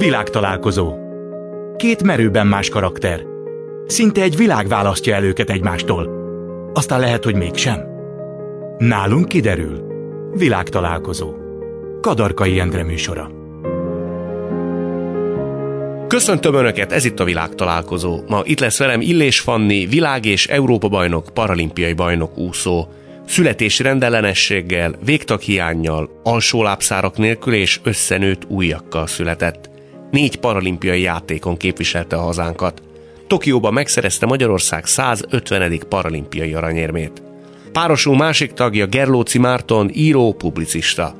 Világtalálkozó. Két merőben más karakter. Szinte egy világ választja el őket egymástól. Aztán lehet, hogy mégsem. Nálunk kiderül. Világtalálkozó. Kadarkai Endre műsora. Köszöntöm Önöket, ez itt a világtalálkozó. Ma itt lesz velem Illés Fanni, világ- és Európa-bajnok, paralimpiai bajnok úszó. Születési rendellenességgel, végtaghiányjal, alsólábszárak nélkül és összenőtt újakkal született. Négy paralimpiai játékon képviselte a hazánkat. Tokióban megszerezte Magyarország 150. paralimpiai aranyérmét. Párosul másik tagja Gerlóci Márton, író, publicista.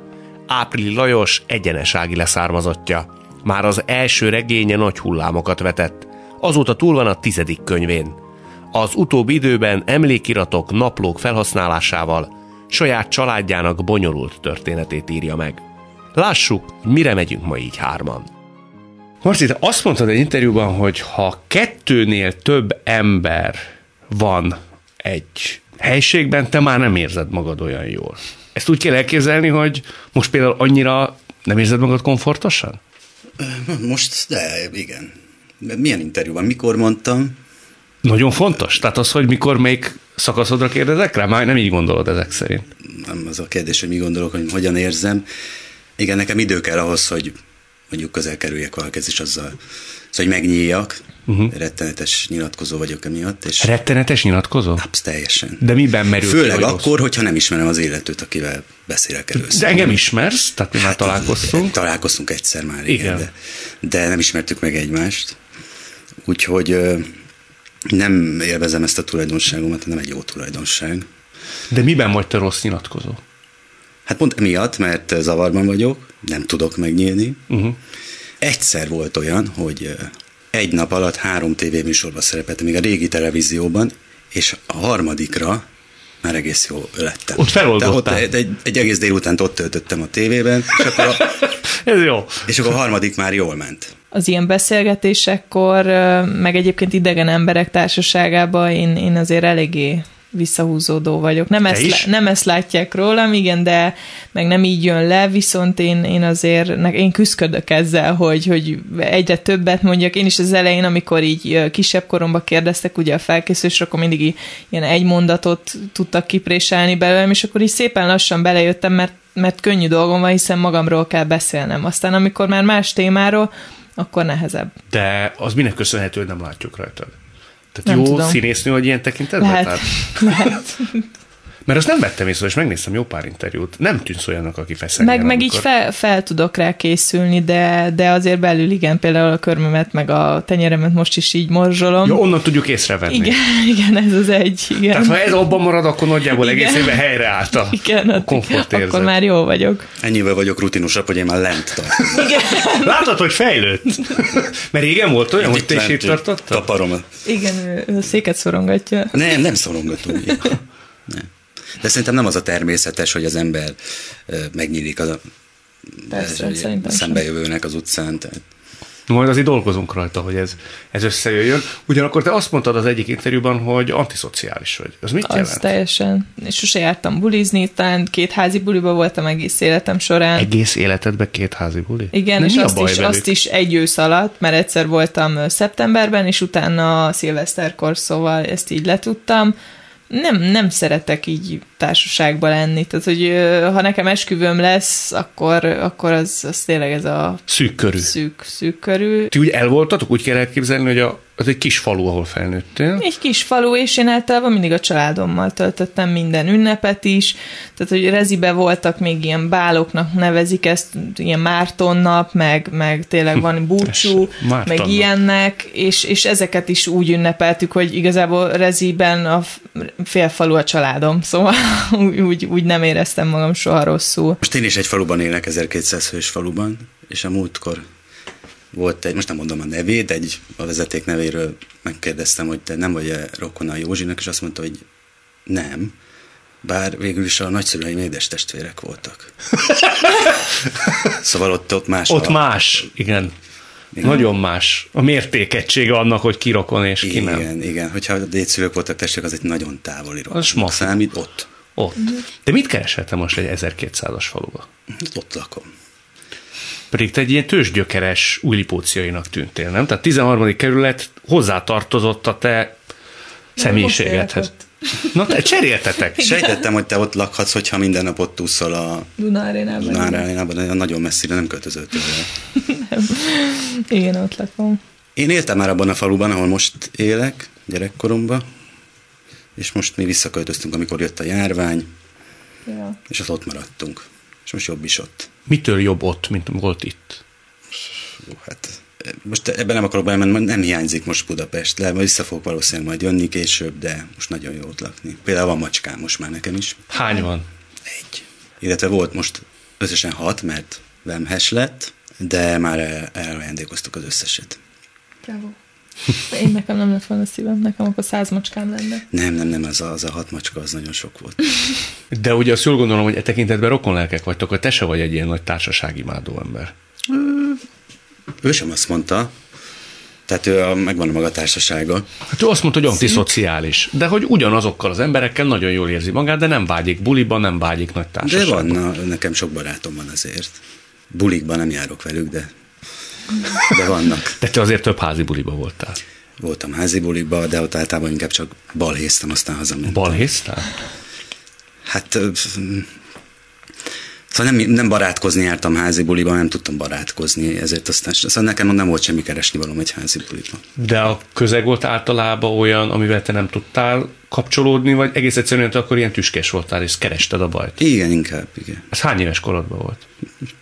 Áprili Lajos egyenesági leszármazottja. Már az első regénye nagy hullámokat vetett. Azóta túl van a tizedik könyvén. Az utóbbi időben emlékiratok, naplók felhasználásával saját családjának bonyolult történetét írja meg. Lássuk, mire megyünk ma így hárman. Marci, te azt mondtad egy interjúban, hogy ha kettőnél több ember van egy helységben, te már nem érzed magad olyan jól. Ezt úgy kell elképzelni, hogy most például annyira nem érzed magad komfortosan? Most, de igen. Milyen interjúban? Mikor mondtam? Nagyon fontos? Tehát az, hogy mikor még szakaszodra kérdezek rá? Már nem így gondolod ezek szerint. Nem az a kérdés, hogy mi gondolok, hogy hogyan érzem. Igen, nekem idő kell ahhoz, hogy mondjuk közel kerüljek valakihez, és azzal, hogy megnyíljak. Uh-huh. Rettenetes nyilatkozó vagyok emiatt. És Rettenetes nyilatkozó? Absz, teljesen. De miben merül Főleg ki, akkor, rossz? hogyha nem ismerem az életőt, akivel beszélek először. De engem ismersz, tehát mi már hát, találkoztunk. Találkoztunk egyszer már, igen, igen. De, de nem ismertük meg egymást. Úgyhogy nem élvezem ezt a tulajdonságomat, nem egy jó tulajdonság. De miben vagy te rossz nyilatkozó? Hát pont emiatt, mert zavarban vagyok, nem tudok megnyílni. Uh-huh. Egyszer volt olyan, hogy egy nap alatt három tévéműsorban szerepeltem, még a régi televízióban, és a harmadikra már egész jó lettem. Ott feloldottál. Ott egy, egy egész délután ott töltöttem a tévében, és akkor a, Ez jó. És akkor a harmadik már jól ment. Az ilyen beszélgetésekkor, meg egyébként idegen emberek társaságában én, én azért eléggé visszahúzódó vagyok. Nem ezt, is? nem ezt látják rólam, igen, de meg nem így jön le, viszont én, én azért, én küzdködök ezzel, hogy, hogy egyre többet mondjak. Én is az elején, amikor így kisebb koromban kérdeztek ugye a felkészülésre, akkor mindig ilyen egy mondatot tudtak kipréselni belőlem, és akkor így szépen lassan belejöttem, mert, mert könnyű dolgom van, hiszen magamról kell beszélnem. Aztán amikor már más témáról, akkor nehezebb. De az minek köszönhető, hogy nem látjuk rajtad? Tehát nem jó tudom. színésznő, hogy ilyen tekintetben? Lehet, lehet. Mert azt nem vettem észre, és megnéztem jó pár interjút. Nem tűnsz olyannak, aki feszenyel. Meg, meg így fel, fel, tudok rá készülni, de, de azért belül igen, például a körmömet, meg a tenyeremet most is így morzsolom. Ja, onnan tudjuk észrevenni. Igen, igen, ez az egy. Igen. Tehát ha ez abban marad, akkor nagyjából igen. egész évben helyreállt a, igen, a. Akkor már jó vagyok. Ennyivel vagyok rutinosabb, hogy én már lent tartom. Igen. Látod, hogy fejlőtt? Mert régen volt olyan, hogy te is itt tartottad? Taparom. Igen, ő széket szorongatja. Nem, nem szorongatunk. Nem. De szerintem nem az a természetes, hogy az ember megnyílik az a Persze, szembejövőnek az utcán. Tehát. Majd azért dolgozunk rajta, hogy ez, ez összejöjjön. Ugyanakkor te azt mondtad az egyik interjúban, hogy antiszociális vagy. Az mit az jelent? teljesen. És sose jártam bulizni, talán két házi buliba voltam egész életem során. Egész életedben két házi buli? Igen, De és azt is, azt is egy ősz alatt, mert egyszer voltam szeptemberben, és utána szilveszterkor, szóval ezt így letudtam nem, nem szeretek így társaságba lenni. Tehát, hogy ha nekem esküvőm lesz, akkor, akkor az, az tényleg ez a... Szűk körű. Szűk, szűk körű. Ti úgy elvoltatok? Úgy kell elképzelni, hogy a, az egy kis falu, ahol felnőttél? Egy kis falu, és én általában mindig a családommal töltöttem minden ünnepet is. Tehát, hogy rezibe voltak még ilyen báloknak nevezik ezt, ilyen Márton nap, meg, meg tényleg van búcsú, meg ilyennek, és, és ezeket is úgy ünnepeltük, hogy igazából reziben a fél falu a családom, szóval úgy, úgy nem éreztem magam soha rosszul. Most én is egy faluban élek, 1200 fős faluban, és a múltkor volt egy, most nem mondom a nevét, egy a vezeték nevéről megkérdeztem, hogy te nem vagy-e rokona a Józsinak, és azt mondta, hogy nem, bár végül is a nagyszüleim édes testvérek voltak. szóval ott, ott más. Ott a... más, igen. igen. Nagyon más. A mértékegysége annak, hogy ki rokon és ki igen, nem. Igen, igen. Hogyha dédszülők voltak testvérek, az egy nagyon távoli rokon. Az számít ott. Ott. De mit kereshettem most egy 1200-as faluba? Ott lakom. Pedig te egy ilyen tőzsgyökeres újlipóciainak tűntél, nem? Tehát 13. kerület hozzátartozott a te személyiségedhez. Na, te cseréltetek. Sejtettem, hogy te ott lakhatsz, hogyha minden nap ott úszol a Dunárénában. Dunárénában, de nagyon messzire nem költözöltél nem. Igen, ott lakom. Én éltem már abban a faluban, ahol most élek, gyerekkoromban, és most mi visszaköltöztünk, amikor jött a járvány, ja. és ott maradtunk. És most jobb is ott. Mitől jobb ott, mint volt itt? Hát most ebben nem akarok belemenni, nem hiányzik most Budapest, le, vissza fogok valószínűleg majd jönni később, de most nagyon jó ott lakni. Például van macskám most már nekem is. Hány van? Egy. Illetve volt most összesen hat, mert vemhes lett, de már el, elajándékoztuk az összeset. Bravo. Én nekem nem lett volna szívem, nekem akkor száz macskám lenne. Nem, nem, nem, az a, az a hat macska, az nagyon sok volt. De ugye azt jól gondolom, hogy e tekintetben rokonlelkek vagytok, hogy te se vagy egy ilyen nagy társaságimádó ember. Ő sem azt mondta, tehát ő a, megvan a maga társasága. Hát ő azt mondta, hogy antiszociális, de hogy ugyanazokkal az emberekkel nagyon jól érzi magát, de nem vágyik buliba, nem vágyik nagy társaságba. De van, na, nekem sok barátom van azért. Bulikban nem járok velük, de, de vannak. De te azért több házi buliba voltál. Voltam házi buliba, de ott általában inkább csak balhéztem, aztán hazamentem. Balhéztál? Hát Szóval nem, nem barátkozni jártam házi buliba, nem tudtam barátkozni, ezért aztán szóval nekem nem volt semmi keresni valóm egy házi buliban. De a közeg volt általában olyan, amivel te nem tudtál kapcsolódni, vagy egész egyszerűen akkor ilyen tüskés voltál, és kerested a bajt? Igen, inkább, igen. Ez hány éves korodban volt?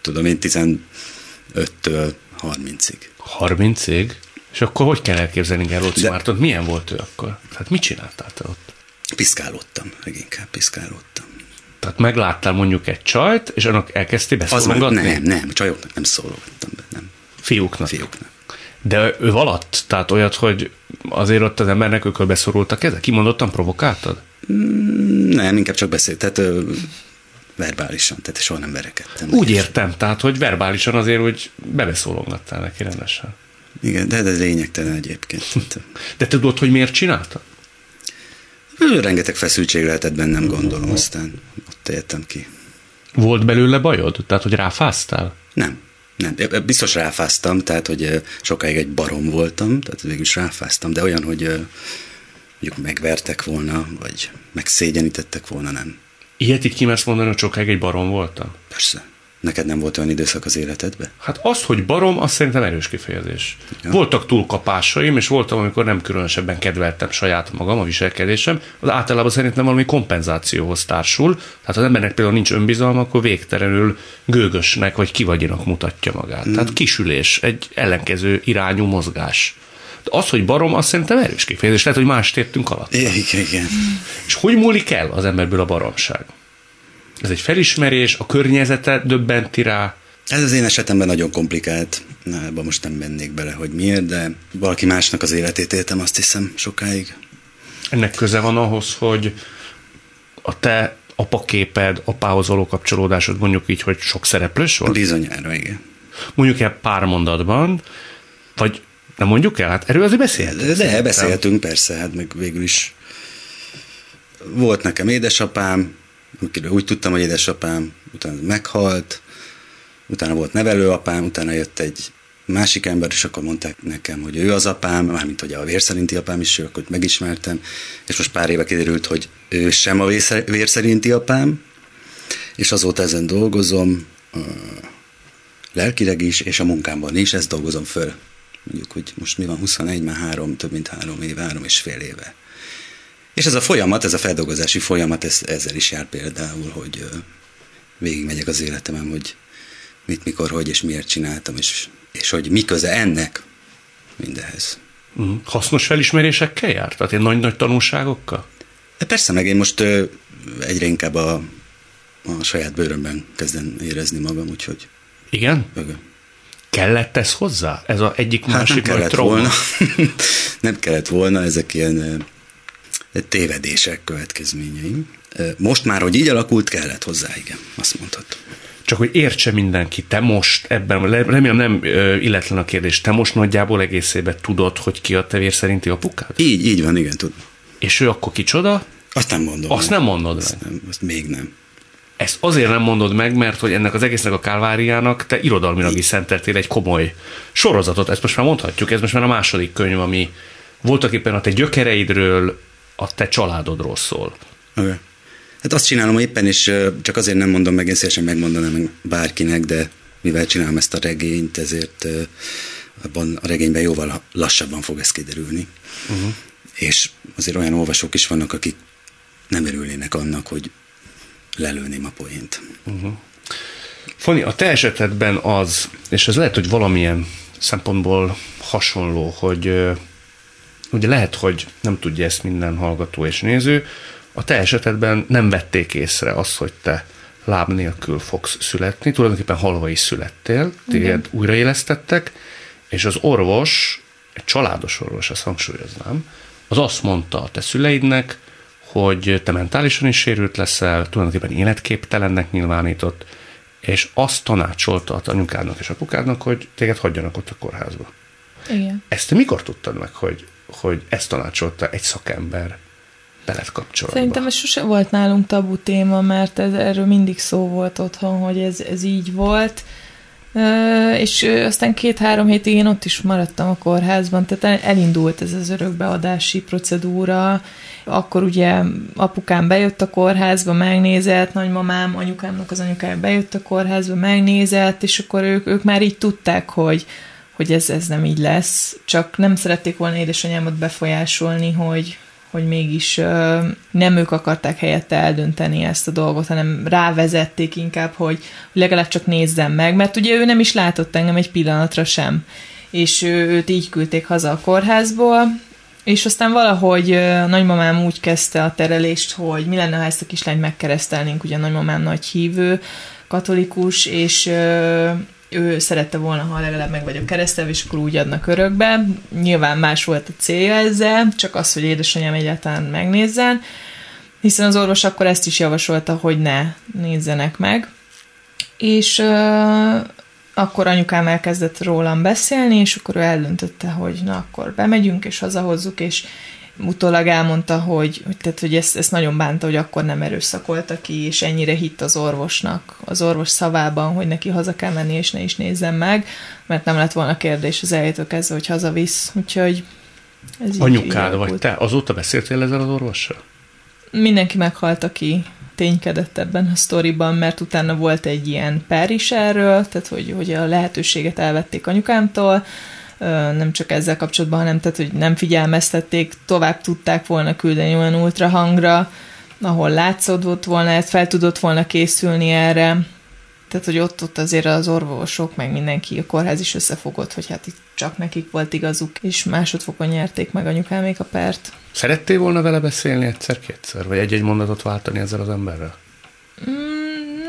Tudom, én 15-től 30-ig. 30-ig? És akkor hogy kell elképzelni Gerlóci De... Mártont? Milyen volt ő akkor? Hát mit csináltál te ott? Piszkálódtam, leginkább piszkálódtam. Tehát megláttál mondjuk egy csajt, és annak elkezdtél beszólogatni? Nem, nem, csajoknak nem szólogattam be, nem. Fiúknak? Fiúknak. De ő valatt? Tehát olyat, hogy azért ott az embernek ők beszorultak ezek? Kimondottan provokáltad? Mm, nem, inkább csak beszélt. Tehát verbálisan, tehát soha nem verekedtem. Úgy értem, tehát, hogy verbálisan azért, hogy bebeszólogattál neki rendesen. Igen, de ez lényegtelen egyébként. de tudod, hogy miért csinálta? Rengeteg feszültség lehetett bennem, gondolom, aztán ott értem ki. Volt belőle bajod? Tehát, hogy ráfáztál? Nem. Nem, biztos ráfáztam, tehát, hogy sokáig egy barom voltam, tehát végül is ráfáztam, de olyan, hogy mondjuk megvertek volna, vagy megszégyenítettek volna, nem. Ilyet így kimersz mondani, hogy sokáig egy barom voltam? Persze. Neked nem volt olyan időszak az életedben? Hát az, hogy barom, az szerintem erős kifejezés. Ja. Voltak túlkapásaim, és voltam, amikor nem különösebben kedveltem saját magam, a viselkedésem, az általában szerintem valami kompenzációhoz társul. Tehát az embernek például nincs önbizalma, akkor végtelenül gőgösnek vagy kivagyinak mutatja magát. Hmm. Tehát kisülés, egy ellenkező irányú mozgás. Az, hogy barom, az szerintem erős kifejezés. Lehet, hogy más értünk alatt. Igen, igen. És hogy múlik el az emberből a baromság? Ez egy felismerés, a környezete döbbenti rá. Ez az én esetemben nagyon komplikált. Na, ebben most nem mennék bele, hogy miért, de valaki másnak az életét éltem, azt hiszem, sokáig. Ennek köze van ahhoz, hogy a te apaképed, apához való kapcsolódásod mondjuk így, hogy sok szereplős volt? Bizonyára, igen. Mondjuk el pár mondatban, vagy nem mondjuk el? Hát erről azért beszélhetünk. De, beszélhetünk, persze, hát meg végül is volt nekem édesapám, úgy tudtam, hogy édesapám utána meghalt, utána volt nevelőapám, utána jött egy másik ember, és akkor mondták nekem, hogy ő az apám, mármint hogy a vérszerinti apám is, ő, akkor megismertem, és most pár éve kiderült, hogy ő sem a vérszerinti apám, és azóta ezen dolgozom, lelkileg is, és a munkámban is, ezt dolgozom föl. Mondjuk, hogy most mi van, 21, már három, több mint három éve, három és fél éve. És ez a folyamat, ez a feldolgozási folyamat, ez, ezzel is jár például, hogy végigmegyek az életemem, hogy mit, mikor, hogy és miért csináltam, és, és hogy mi köze ennek mindehez. Uh-huh. Hasznos felismerésekkel jár? Tehát én nagy-nagy tanulságokkal? De persze, meg én most egyre inkább a, a saját bőrömben kezdem érezni magam, úgyhogy... Igen? Ögön. Kellett ez hozzá? Ez a egyik hát másik nem kellett volna. nem kellett volna, ezek ilyen tévedések következményei. Most már, hogy így alakult, kellett hozzá, igen, azt mondhatom. Csak hogy értse mindenki, te most ebben, remélem nem illetlen a kérdés, te most nagyjából egészében tudod, hogy ki a tevér szerinti apukád? Így, így van, igen, tudom. És ő akkor kicsoda? Azt nem mondom. Azt nem mondod azt, nem, azt még nem. Ezt azért nem mondod meg, mert hogy ennek az egésznek a kálváriának te irodalmilag is szenteltél egy komoly sorozatot, ezt most már mondhatjuk, ez most már a második könyv, ami voltak éppen a te gyökereidről, a te családodról szól. Okay. Hát azt csinálom éppen, és csak azért nem mondom meg, én szívesen megmondanám bárkinek, de mivel csinálom ezt a regényt, ezért abban a regényben jóval lassabban fog ez kiderülni. Uh-huh. És azért olyan olvasók is vannak, akik nem örülnének annak, hogy lelőném a poént. Uh-huh. Fani, a te esetedben az, és ez lehet, hogy valamilyen szempontból hasonló, hogy ugye lehet, hogy nem tudja ezt minden hallgató és néző, a te esetedben nem vették észre azt, hogy te láb nélkül fogsz születni, tulajdonképpen halva is születtél, téged újraélesztettek, és az orvos, egy családos orvos, ezt hangsúlyoznám, az azt mondta a te szüleidnek, hogy te mentálisan is sérült leszel, tulajdonképpen életképtelennek nyilvánított, és azt tanácsolta a anyukádnak és apukádnak, hogy téged hagyjanak ott a kórházba. Igen. Ezt te mikor tudtad meg, hogy, hogy ezt tanácsolta egy szakember veled kapcsolatban? Szerintem ez sose volt nálunk tabu téma, mert ez, erről mindig szó volt otthon, hogy ez, ez így volt. És aztán két-három hétig én ott is maradtam a kórházban, tehát elindult ez az örökbeadási procedúra, akkor ugye apukám bejött a kórházba, megnézett, nagymamám, anyukámnak az anyukája bejött a kórházba, megnézett, és akkor ők, ők már így tudták, hogy, hogy ez, ez nem így lesz, csak nem szerették volna édesanyámat befolyásolni, hogy, hogy mégis uh, nem ők akarták helyette eldönteni ezt a dolgot, hanem rávezették inkább, hogy, legalább csak nézzem meg, mert ugye ő nem is látott engem egy pillanatra sem, és ő, őt így küldték haza a kórházból, és aztán valahogy uh, nagymamám úgy kezdte a terelést, hogy mi lenne, ha ezt a kislányt megkeresztelnénk, ugye nagymamám nagy hívő, katolikus, és uh, ő szerette volna, ha legalább meg vagyok keresztelve, és akkor úgy adnak örökbe. Nyilván más volt a célja ezzel, csak az, hogy édesanyám egyáltalán megnézzen, hiszen az orvos akkor ezt is javasolta, hogy ne nézzenek meg. És uh, akkor anyukám elkezdett rólam beszélni, és akkor ő eldöntötte, hogy na akkor bemegyünk, és hazahozzuk, és utólag elmondta, hogy, tehát, hogy ezt, ezt nagyon bánta, hogy akkor nem erőszakolta ki, és ennyire hitt az orvosnak, az orvos szavában, hogy neki haza kell menni, és ne is nézzem meg, mert nem lett volna kérdés az elejétől kezdve, hogy hazavisz. Úgyhogy ez Anyukád vagy te? Azóta beszéltél ezzel az orvossal? Mindenki meghalt, aki ténykedett ebben a sztoriban, mert utána volt egy ilyen per is erről, tehát hogy, hogy a lehetőséget elvették anyukámtól, nem csak ezzel kapcsolatban, hanem tehát, hogy nem figyelmeztették, tovább tudták volna küldeni olyan ultrahangra, ahol látszódott volna, ez fel tudott volna készülni erre. Tehát, hogy ott, ott azért az orvosok, meg mindenki, a kórház is összefogott, hogy hát itt csak nekik volt igazuk, és másodfokon nyerték meg anyukámék a pert. Szerettél volna vele beszélni egyszer-kétszer, vagy egy-egy mondatot váltani ezzel az emberrel? Mm,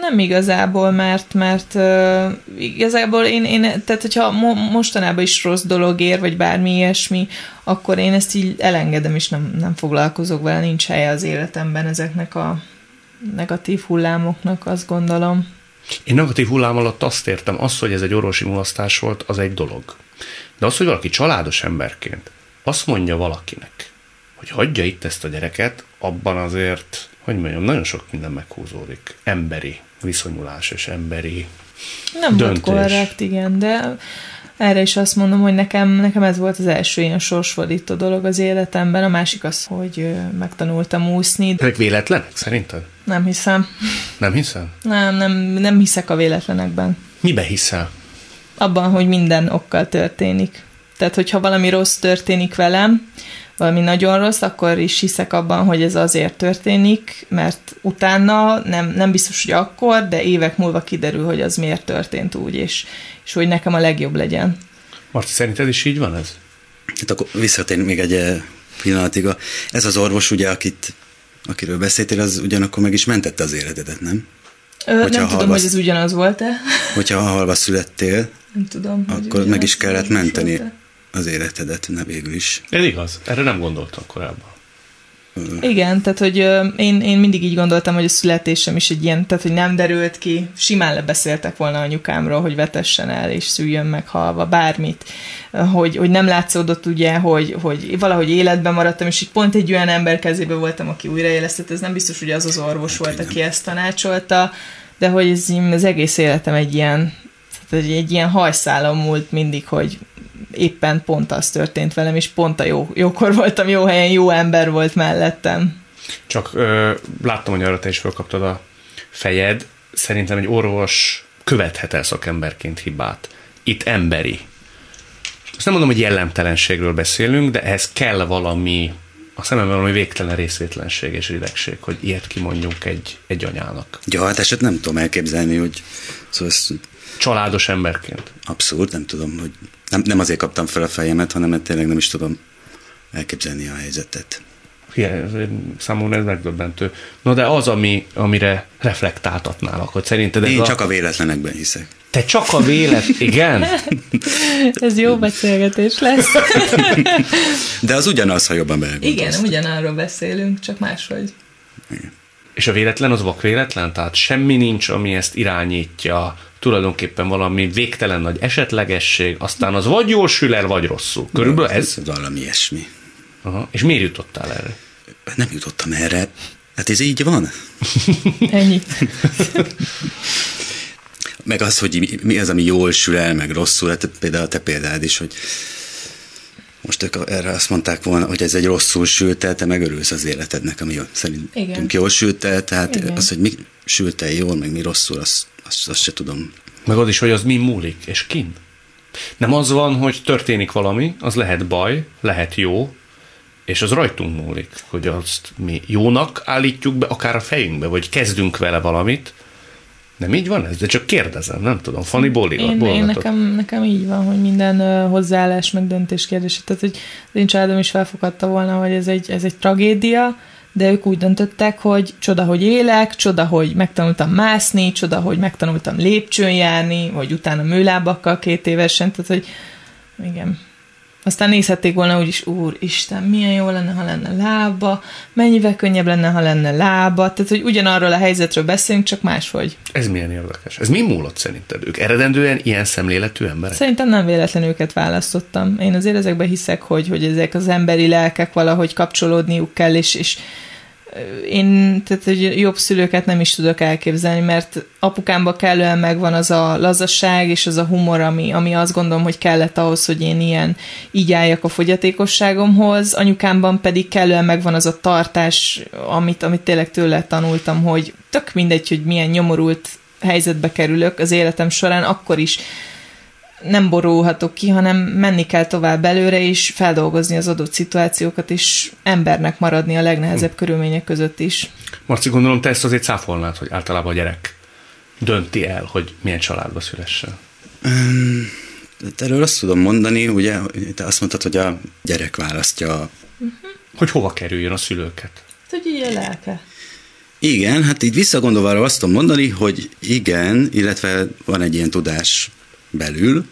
nem igazából, mert, mert uh, igazából én, én, tehát hogyha mo- mostanában is rossz dolog ér, vagy bármi ilyesmi, akkor én ezt így elengedem, és nem, nem foglalkozok vele, nincs helye az életemben ezeknek a negatív hullámoknak, azt gondolom. Én negatív hullám alatt azt értem, az, hogy ez egy orvosi mulasztás volt, az egy dolog. De az, hogy valaki családos emberként azt mondja valakinek, hogy hagyja itt ezt a gyereket, abban azért, hogy mondjam, nagyon sok minden meghúzódik. Emberi viszonyulás és emberi Nem döntés. volt korrekt, igen, de erre is azt mondom, hogy nekem, nekem ez volt az első ilyen sorsfordító dolog az életemben, a másik az, hogy megtanultam úszni. Ezek véletlenek szerinted? Nem hiszem. Nem hiszem? Nem, nem, nem hiszek a véletlenekben. Mibe hiszel? Abban, hogy minden okkal történik. Tehát, hogyha valami rossz történik velem, valami nagyon rossz, akkor is hiszek abban, hogy ez azért történik, mert utána nem, nem biztos, hogy akkor, de évek múlva kiderül, hogy az miért történt úgy, és, és hogy nekem a legjobb legyen. Marci, szerinted is így van ez? Hát akkor visszatérni még egy eh, pillanatig. Ez az orvos, ugye, akit, akiről beszéltél, az ugyanakkor meg is mentette az életedet, nem? Ö, nem tudom, halva, hogy ez ugyanaz volt-e. Hogyha halva születtél, nem tudom, akkor meg is kellett menteni. Volt-e az életedet, ne végül is. Ez igaz, erre nem gondoltam korábban. Igen, tehát hogy én, én mindig így gondoltam, hogy a születésem is egy ilyen, tehát hogy nem derült ki, simán lebeszéltek volna anyukámról, hogy vetessen el és szüljön meg halva, bármit, hogy, hogy nem látszódott ugye, hogy, hogy valahogy életben maradtam, és így pont egy olyan ember kezébe voltam, aki újraélesztett, ez nem biztos, hogy az az orvos hát, volt, aki ezt tanácsolta, de hogy ez, az egész életem egy ilyen, tehát egy, egy ilyen hajszálom múlt mindig, hogy éppen pont az történt velem, és pont a jó, jókor voltam jó helyen, jó ember volt mellettem. Csak ö, láttam, hogy arra te is felkaptad a fejed. Szerintem egy orvos követhet el szakemberként hibát. Itt emberi. Azt nem mondom, hogy jellemtelenségről beszélünk, de ehhez kell valami, a szememben valami végtelen részvétlenség és idegség, hogy ilyet kimondjunk egy, egy anyának. Ja, hát eset nem tudom elképzelni, hogy szóval ezt... Családos emberként. Abszolút, nem tudom, hogy nem, nem azért kaptam fel a fejemet, hanem mert tényleg nem is tudom elképzelni a helyzetet. számomra ez megdöbbentő. No, de az, ami, amire reflektáltatnálak, hogy szerinted ez Én a... csak a véletlenekben hiszek. Te csak a vélet, igen? ez jó beszélgetés lesz. de az ugyanaz, ha jobban belegondolsz. Igen, ugyanarról beszélünk, csak máshogy. Igen. És a véletlen az vak véletlen? Tehát semmi nincs, ami ezt irányítja, tulajdonképpen valami végtelen nagy esetlegesség, aztán az vagy jól sül el, vagy rosszul. Körülbelül ez? valami ilyesmi. Aha. És miért jutottál erre? Nem jutottam erre. Hát ez így van. Ennyi. meg az, hogy mi az, ami jól sül el, meg rosszul. Hát például a te példád is, hogy most ők erre azt mondták volna, hogy ez egy rosszul sült el, te megörülsz az életednek, ami szerintünk Igen. jól sült el, tehát Igen. az, hogy mi sült el jól, meg mi rosszul, azt, azt, azt se tudom. Meg az is, hogy az mi múlik, és kin. Nem az van, hogy történik valami, az lehet baj, lehet jó, és az rajtunk múlik, hogy azt mi jónak állítjuk be, akár a fejünkbe, vagy kezdünk vele valamit, nem így van ez? De csak kérdezem, nem tudom. Fanny bóligat, én, én nekem, nekem így van, hogy minden uh, hozzáállás, meg döntés kérdése. Tehát, hogy az én családom is felfogadta volna, hogy ez egy, ez egy tragédia, de ők úgy döntöttek, hogy csoda, hogy élek, csoda, hogy megtanultam mászni, csoda, hogy megtanultam lépcsőn járni, vagy utána műlábakkal két évesen, tehát, hogy igen, aztán nézhették volna úgyis, úr, Isten, milyen jó lenne, ha lenne lába, mennyivel könnyebb lenne, ha lenne lába, tehát, hogy ugyanarról a helyzetről beszélünk, csak máshogy. Ez milyen érdekes. Ez mi múlott szerinted? Ők eredendően ilyen szemléletű emberek? Szerintem nem véletlenül őket választottam. Én azért ezekben hiszek, hogy, hogy ezek az emberi lelkek valahogy kapcsolódniuk kell, és, és én tehát hogy jobb szülőket nem is tudok elképzelni, mert apukámban kellően megvan az a lazaság és az a humor, ami, ami azt gondolom, hogy kellett ahhoz, hogy én ilyen így álljak a fogyatékosságomhoz, anyukámban pedig kellően megvan az a tartás, amit, amit tényleg tőle tanultam, hogy tök mindegy, hogy milyen nyomorult helyzetbe kerülök az életem során, akkor is nem borulhatok ki, hanem menni kell tovább előre, és feldolgozni az adott szituációkat, és embernek maradni a legnehezebb hm. körülmények között is. Marci, gondolom te ezt azért cáfolnád, hogy általában a gyerek dönti el, hogy milyen családba szülessen. Um, erről azt tudom mondani, ugye, te azt mondtad, hogy a gyerek választja. Uh-huh. Hogy hova kerüljön a szülőket? Hogy így a lelke. Igen, hát így visszagondolva azt tudom mondani, hogy igen, illetve van egy ilyen tudás belül,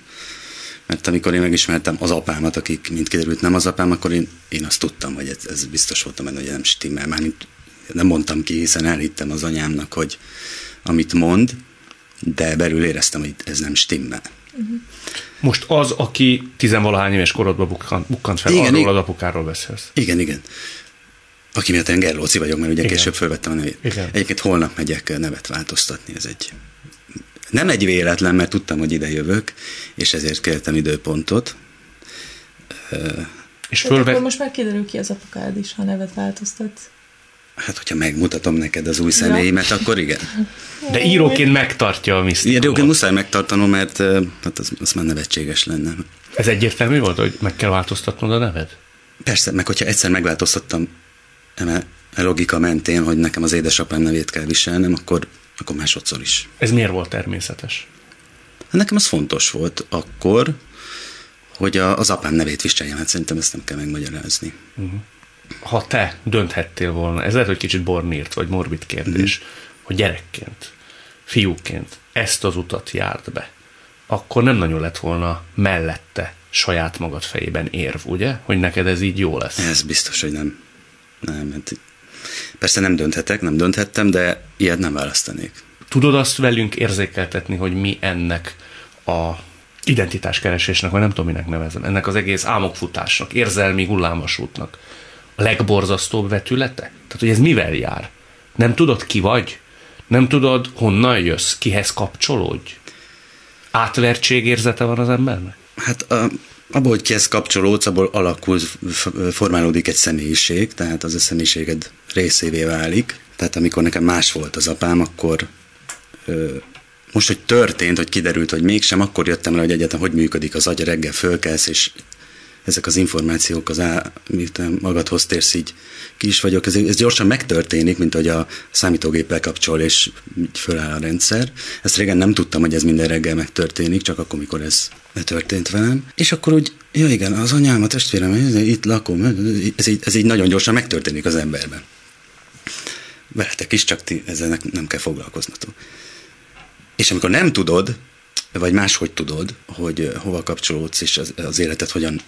mert amikor én megismertem az apámat, akik mint kiderült nem az apám, akkor én, én azt tudtam, hogy ez, ez biztos voltam benne, hogy nem stimmel. Mármint nem mondtam ki, hiszen elhittem az anyámnak, hogy amit mond, de belül éreztem, hogy ez nem stimmel. Most az, aki tizenvalahány éves korodban bukkant, bukkant fel, igen, arról igen, az apukáról beszélsz. Igen, igen. Aki miatt én Gerlóci vagyok, mert ugye igen. később felvettem a nevét. Igen. Egyébként holnap megyek nevet változtatni, ez egy nem egy véletlen, mert tudtam, hogy ide jövök, és ezért kértem időpontot. És fölve... akkor most már kiderül ki az apukád is, ha nevet változtatsz. Hát, hogyha megmutatom neked az új személyimet, ja. akkor igen. De íróként megtartja a misztikumot. Íróként muszáj megtartanom, mert hát az, az már nevetséges lenne. Ez egyértelmű volt, hogy meg kell változtatnod a neved? Persze, meg hogyha egyszer megváltoztattam a logika mentén, hogy nekem az édesapám nevét kell viselnem, akkor akkor másodszor is. Ez miért volt természetes? Nekem az fontos volt akkor, hogy a, az apám nevét viseljem, hát szerintem ezt nem kell megmagyarázni. Uh-huh. Ha te dönthettél volna, ez lehet, hogy kicsit bornírt, vagy morbid kérdés, uh-huh. hogy gyerekként, fiúként ezt az utat járt be, akkor nem nagyon lett volna mellette saját magad fejében érv, ugye? Hogy neked ez így jó lesz. Ez biztos, hogy nem. nem, hát persze nem dönthetek, nem dönthettem, de ilyet nem választanék. Tudod azt velünk érzékeltetni, hogy mi ennek a identitáskeresésnek, vagy nem tudom, minek nevezem, ennek az egész álmokfutásnak, érzelmi hullámvasútnak a legborzasztóbb vetülete? Tehát, hogy ez mivel jár? Nem tudod, ki vagy? Nem tudod, honnan jössz? Kihez kapcsolódj? Átvertség érzete van az embernek? Hát a, abból, hogy kihez kapcsolódsz, abból alakul, formálódik egy személyiség, tehát az a személyiséged részévé válik. Tehát amikor nekem más volt az apám, akkor most, hogy történt, hogy kiderült, hogy mégsem, akkor jöttem rá, hogy egyetem hogy működik az agy, reggel fölkelsz, és ezek az információk, az á, miután magadhoz térsz, így ki is vagyok, ez, ez gyorsan megtörténik, mint hogy a számítógéppel kapcsol, és így föláll a rendszer. Ezt régen nem tudtam, hogy ez minden reggel megtörténik, csak akkor, mikor ez történt velem. És akkor úgy, ja igen, az anyám, a testvérem, itt lakom, ez így, ez így nagyon gyorsan megtörténik az emberben. Veletek is, csak ti ezzel nem kell foglalkoznatok. És amikor nem tudod, vagy máshogy tudod, hogy hova kapcsolódsz, és az, az életed hogyan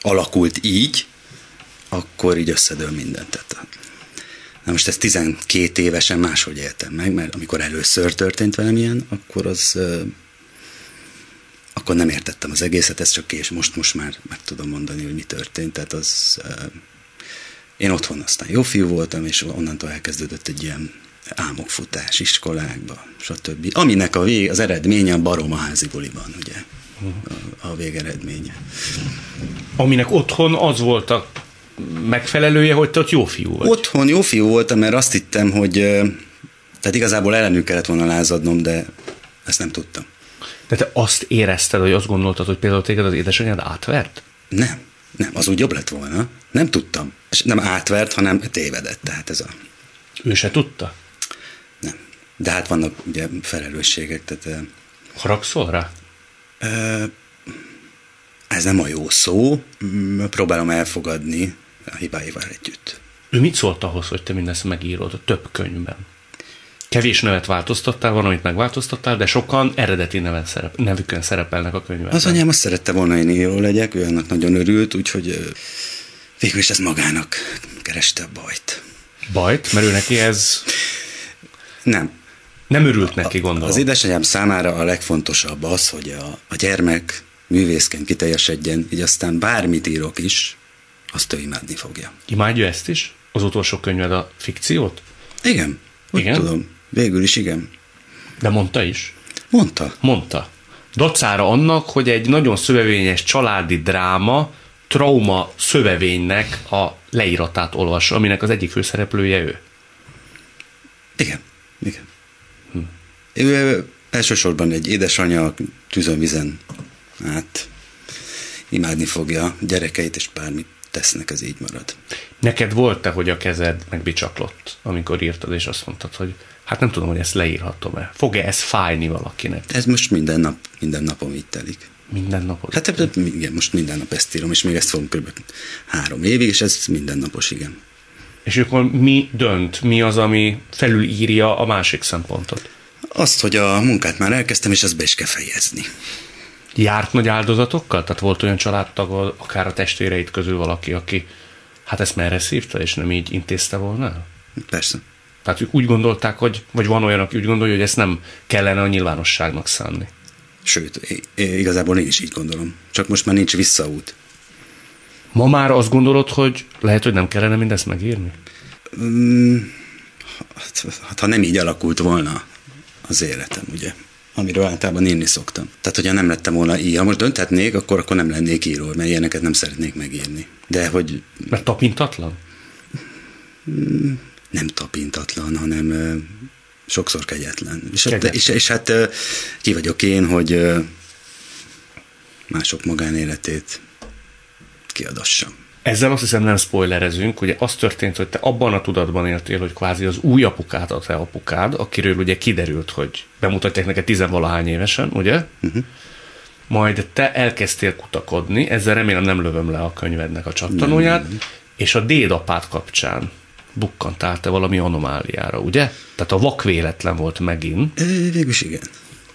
alakult így, akkor így összedől mindent. Tehát, na most ezt 12 évesen máshogy éltem meg, mert amikor először történt velem ilyen, akkor az akkor nem értettem az egészet, ez csak és most, most már meg tudom mondani, hogy mi történt. Tehát az, én otthon aztán jó fiú voltam, és onnantól elkezdődött egy ilyen álmokfutás iskolákba, stb. Aminek a vég, az eredménye a barom a házi buliban, ugye, a, a végeredménye. Aminek otthon az volt a megfelelője, hogy te ott jó fiú vagy. Otthon jó fiú voltam, mert azt hittem, hogy tehát igazából ellenük kellett volna lázadnom, de ezt nem tudtam. De te azt érezted, hogy azt gondoltad, hogy például téged az édesanyád átvert? Nem, nem, az úgy jobb lett volna. Nem tudtam. És nem átvert, hanem tévedett. Tehát ez a... Ő se tudta? Nem. De hát vannak ugye felelősségek, tehát... Haragszol rá? Ez nem a jó szó, próbálom elfogadni a hibáival együtt. Ő mit szólt ahhoz, hogy te mindezt megírod a több könyvben? Kevés nevet változtattál, van, amit megváltoztattál, de sokan eredeti neven szerep, nevükön szerepelnek a könyvben. Az anyám azt szerette volna, hogy én író legyek, ő annak nagyon örült, úgyhogy végül is ez magának kereste a bajt. Bajt? Mert ő neki ez... Nem. Nem örült neki, gondolom. Az édesanyám számára a legfontosabb az, hogy a, a gyermek művészként kiteljesedjen, így aztán bármit írok is, azt ő imádni fogja. Imádja ezt is? Az utolsó könyved a fikciót? Igen, úgy igen? tudom. Végül is igen. De mondta is? Mondta. Mondta. Dacára annak, hogy egy nagyon szövevényes családi dráma trauma szövevénynek a leíratát olvas, aminek az egyik főszereplője ő. Igen, igen. Hm. Ő elsősorban egy édesanyja tűzön vizen hát imádni fogja gyerekeit, és bármit tesznek, ez így marad. Neked volt-e, hogy a kezed megbicsaklott, amikor írtad, és azt mondtad, hogy hát nem tudom, hogy ezt leírhatom-e. Fog-e ez fájni valakinek? Ez most minden nap, minden napom így telik. Minden napot? Hát igen, most minden nap ezt írom, és még ezt fogom kb. három évig, és ez mindennapos, igen. És akkor mi dönt? Mi az, ami felülírja a másik szempontot? Azt, hogy a munkát már elkezdtem, és ezt be is kell fejezni. Járt nagy áldozatokkal? Tehát volt olyan családtag, akár a testvéreit közül valaki, aki hát ezt merre szívta, és nem így intézte volna? Persze. Tehát ők úgy gondolták, hogy, vagy van olyan, aki úgy gondolja, hogy ezt nem kellene a nyilvánosságnak szánni. Sőt, igazából én is így gondolom. Csak most már nincs visszaút. Ma már azt gondolod, hogy lehet, hogy nem kellene mindezt megírni? Mm, hát, ha nem így alakult volna az életem, ugye? amiről általában írni szoktam. Tehát, hogyha nem lettem volna így, ha most dönthetnék, akkor, akkor nem lennék író, mert ilyeneket nem szeretnék megírni. De hogy... Mert tapintatlan? Nem tapintatlan, hanem sokszor kegyetlen. És, hát, és, és hát ki vagyok én, hogy mások magánéletét kiadassam. Ezzel azt hiszem nem spoilerezünk, ugye az történt, hogy te abban a tudatban éltél, hogy kvázi az új apukád a te apukád, akiről ugye kiderült, hogy bemutatják neked tizenvalahány évesen, ugye? Uh-huh. Majd te elkezdtél kutakodni, ezzel remélem nem lövöm le a könyvednek a csattanóját, nem. és a dédapád kapcsán bukkantál te valami anomáliára, ugye? Tehát a vakvéletlen volt megint. Végülis igen.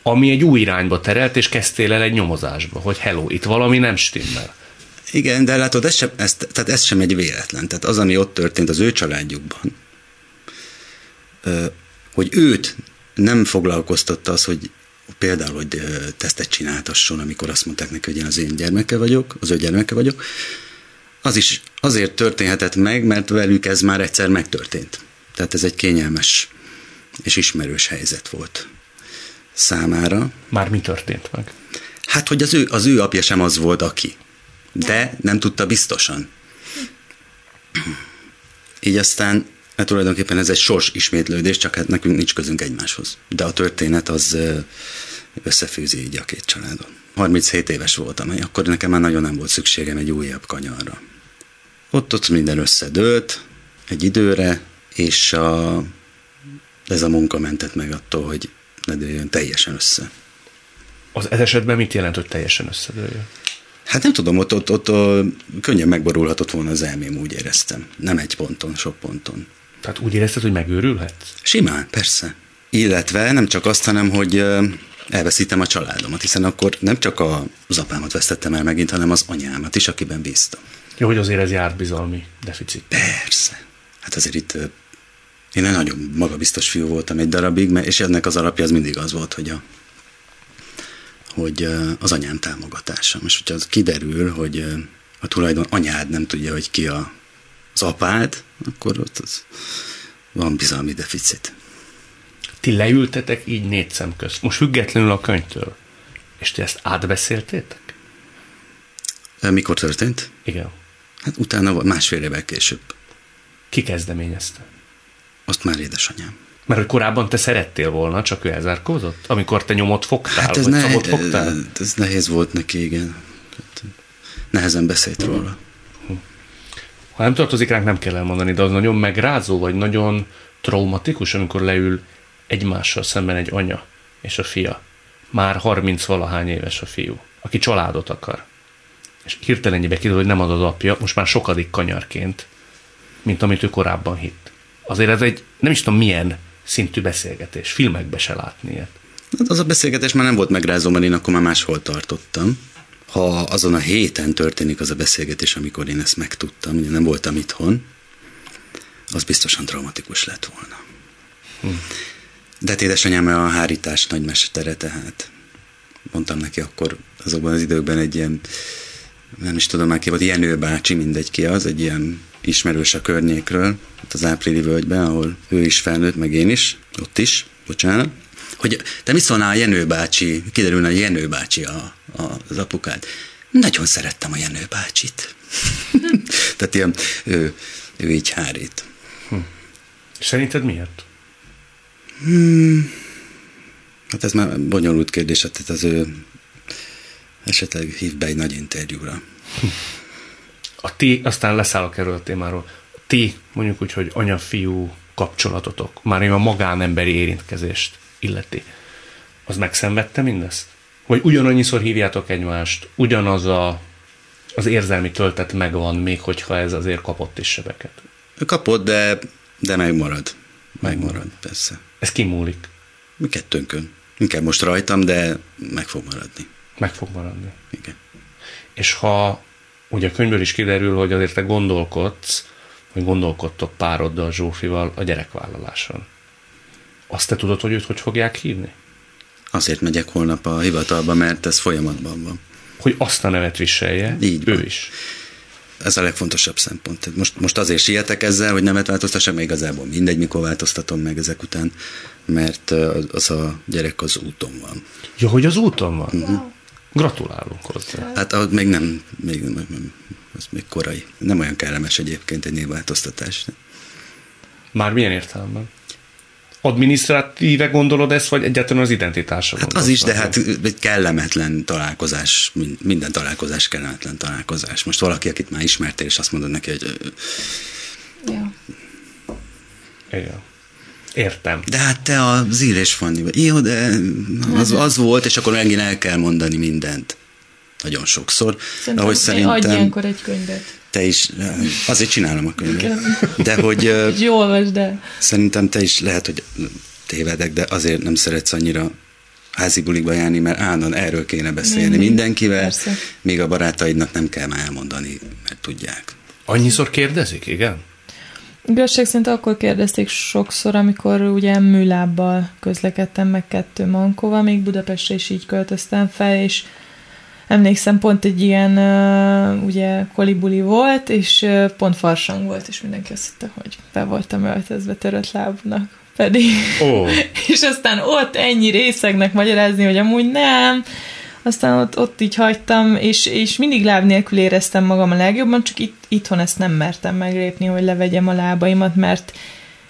Ami egy új irányba terelt, és kezdtél el egy nyomozásba, hogy hello, itt valami nem stimmel. Igen, de látod, ez sem, ez, tehát ez sem egy véletlen. Tehát az, ami ott történt az ő családjukban, hogy őt nem foglalkoztatta az, hogy például, hogy tesztet csináltasson, amikor azt mondták neki, hogy én az én gyermeke vagyok, az ő gyermeke vagyok, az is azért történhetett meg, mert velük ez már egyszer megtörtént. Tehát ez egy kényelmes és ismerős helyzet volt számára. Már mi történt meg? Hát, hogy az ő, az ő apja sem az volt, aki. De nem tudta biztosan. Így aztán hát tulajdonképpen ez egy sors ismétlődés, csak hát nekünk nincs közünk egymáshoz. De a történet az összefűzi így a két családon. 37 éves voltam, akkor nekem már nagyon nem volt szükségem egy újabb kanyarra. Ott ott minden összedőlt egy időre, és a, ez a munka mentett meg attól, hogy ne dőljön teljesen össze. Az ez esetben mit jelent, hogy teljesen összedőljön? Hát nem tudom, ott, ott, ott, ott könnyen megborulhatott volna az elmém, úgy éreztem. Nem egy ponton, sok ponton. Tehát úgy érezted, hogy megőrülhetsz? Simán, persze. Illetve nem csak azt, hanem, hogy elveszítem a családomat, hiszen akkor nem csak az apámat vesztettem el megint, hanem az anyámat is, akiben bíztam. Jó, hogy azért ez járt bizalmi deficit. Persze. Hát azért itt én egy nagyon magabiztos fiú voltam egy darabig, és ennek az alapja az mindig az volt, hogy a, hogy az anyám támogatása. És hogyha az kiderül, hogy a tulajdon anyád nem tudja, hogy ki a, az apád, akkor ott az van bizalmi deficit. Ti leültetek így négy szem közt, most függetlenül a könyvtől, és ti ezt átbeszéltétek? Mikor történt? Igen. Hát utána másfél évvel később. Ki kezdeményezte? Azt már édesanyám. Mert hogy korábban te szerettél volna, csak ő elzárkózott? Amikor te nyomot fogtál, hát ez vagy ne, fogtál? Ez nehéz volt neki, igen. Nehezen beszélt róla. Ha nem tartozik ránk, nem kell elmondani, de az nagyon megrázó, vagy nagyon traumatikus, amikor leül egymással szemben egy anya és a fia. Már 30 valahány éves a fiú, aki családot akar. És hirtelen kiderül, hogy nem az az apja, most már sokadik kanyarként, mint amit ő korábban hitt. Azért ez egy, nem is tudom milyen szintű beszélgetés, filmekbe se látni ilyet. Hát az a beszélgetés már nem volt megrázó, mert én akkor már máshol tartottam. Ha azon a héten történik az a beszélgetés, amikor én ezt megtudtam, ugye nem voltam itthon, az biztosan traumatikus lett volna. Hm. De hát édesanyám a hárítás nagymestere, tehát mondtam neki akkor azokban az időkben egy ilyen, nem is tudom már ki volt, Jenő bácsi, mindegy ki az, egy ilyen ismerős a környékről, az Áprili völgyben, ahol ő is felnőtt, meg én is, ott is, bocsánat, hogy te mi szólnál a Jenő bácsi, kiderülne, hogy Jenő bácsi a, a, az apukád. Nagyon szerettem a Jenő bácsit. Tehát ilyen, ő, ő így hárít. Hm. Szerinted miért? Hmm. Hát ez már bonyolult kérdés, hát tehát az ő esetleg hív be egy nagy interjúra. A ti, aztán leszállok erről a témáról, a ti, mondjuk úgy, hogy anya-fiú kapcsolatotok, már a magánemberi érintkezést illeti, az megszenvedte mindezt? Vagy ugyanannyiszor hívjátok egymást, ugyanaz a, az érzelmi töltet megvan, még hogyha ez azért kapott is sebeket? Kapott, de, de megmarad. Megmarad, persze. Ez kimúlik? Mi kettőnkön. Inkább most rajtam, de meg fog maradni. Meg fog maradni. Igen. És ha ugye a könyvből is kiderül, hogy azért te gondolkodsz, hogy gondolkodtok pároddal, Zsófival a gyerekvállaláson. Azt te tudod, hogy őt hogy fogják hívni? Azért megyek holnap a hivatalba, mert ez folyamatban van. Hogy azt a nevet viselje, Így ő van. is. Ez a legfontosabb szempont. Most, most azért sietek ezzel, hogy nemet változtassam, még igazából mindegy, mikor változtatom meg ezek után, mert az a gyerek az úton van. Ja, hogy az úton van? Uh-huh. Gratulálunk hozzá. Hát ahhoz még nem, még, az még korai. Nem olyan kellemes egyébként egy névváltoztatás. Már milyen értelemben? Adminisztratíve gondolod ezt, vagy egyáltalán az identitásra Hát az is, de hát egy kellemetlen találkozás, minden találkozás kellemetlen találkozás. Most valaki, akit már ismertél, és azt mondod neki, hogy... Ja. Igen. Értem. De hát te az írés Fanni vagy. Jó, de az, az volt, és akkor megint el kell mondani mindent. Nagyon sokszor. Szerintem, ahogy szerintem adj ilyenkor egy könyvet. Te is, azért csinálom a könyvet. De hogy... Jó olvasd de. Szerintem te is lehet, hogy tévedek, de azért nem szeretsz annyira házi bulikba járni, mert állandóan erről kéne beszélni Mindig. mindenkivel, Persze. még a barátaidnak nem kell már elmondani, mert tudják. Annyiszor kérdezik, igen? Igazság szerint akkor kérdezték sokszor, amikor ugye műlábbal közlekedtem meg kettő mankóval, még Budapestre is így költöztem fel, és emlékszem, pont egy ilyen uh, ugye kolibuli volt, és uh, pont farsang volt, és mindenki azt hitte, hogy be voltam öltözve törött lábnak pedig. Oh. és aztán ott ennyi részegnek magyarázni, hogy amúgy nem, aztán ott, ott így hagytam, és, és mindig láb nélkül éreztem magam a legjobban, csak itt, itthon ezt nem mertem meglépni, hogy levegyem a lábaimat, mert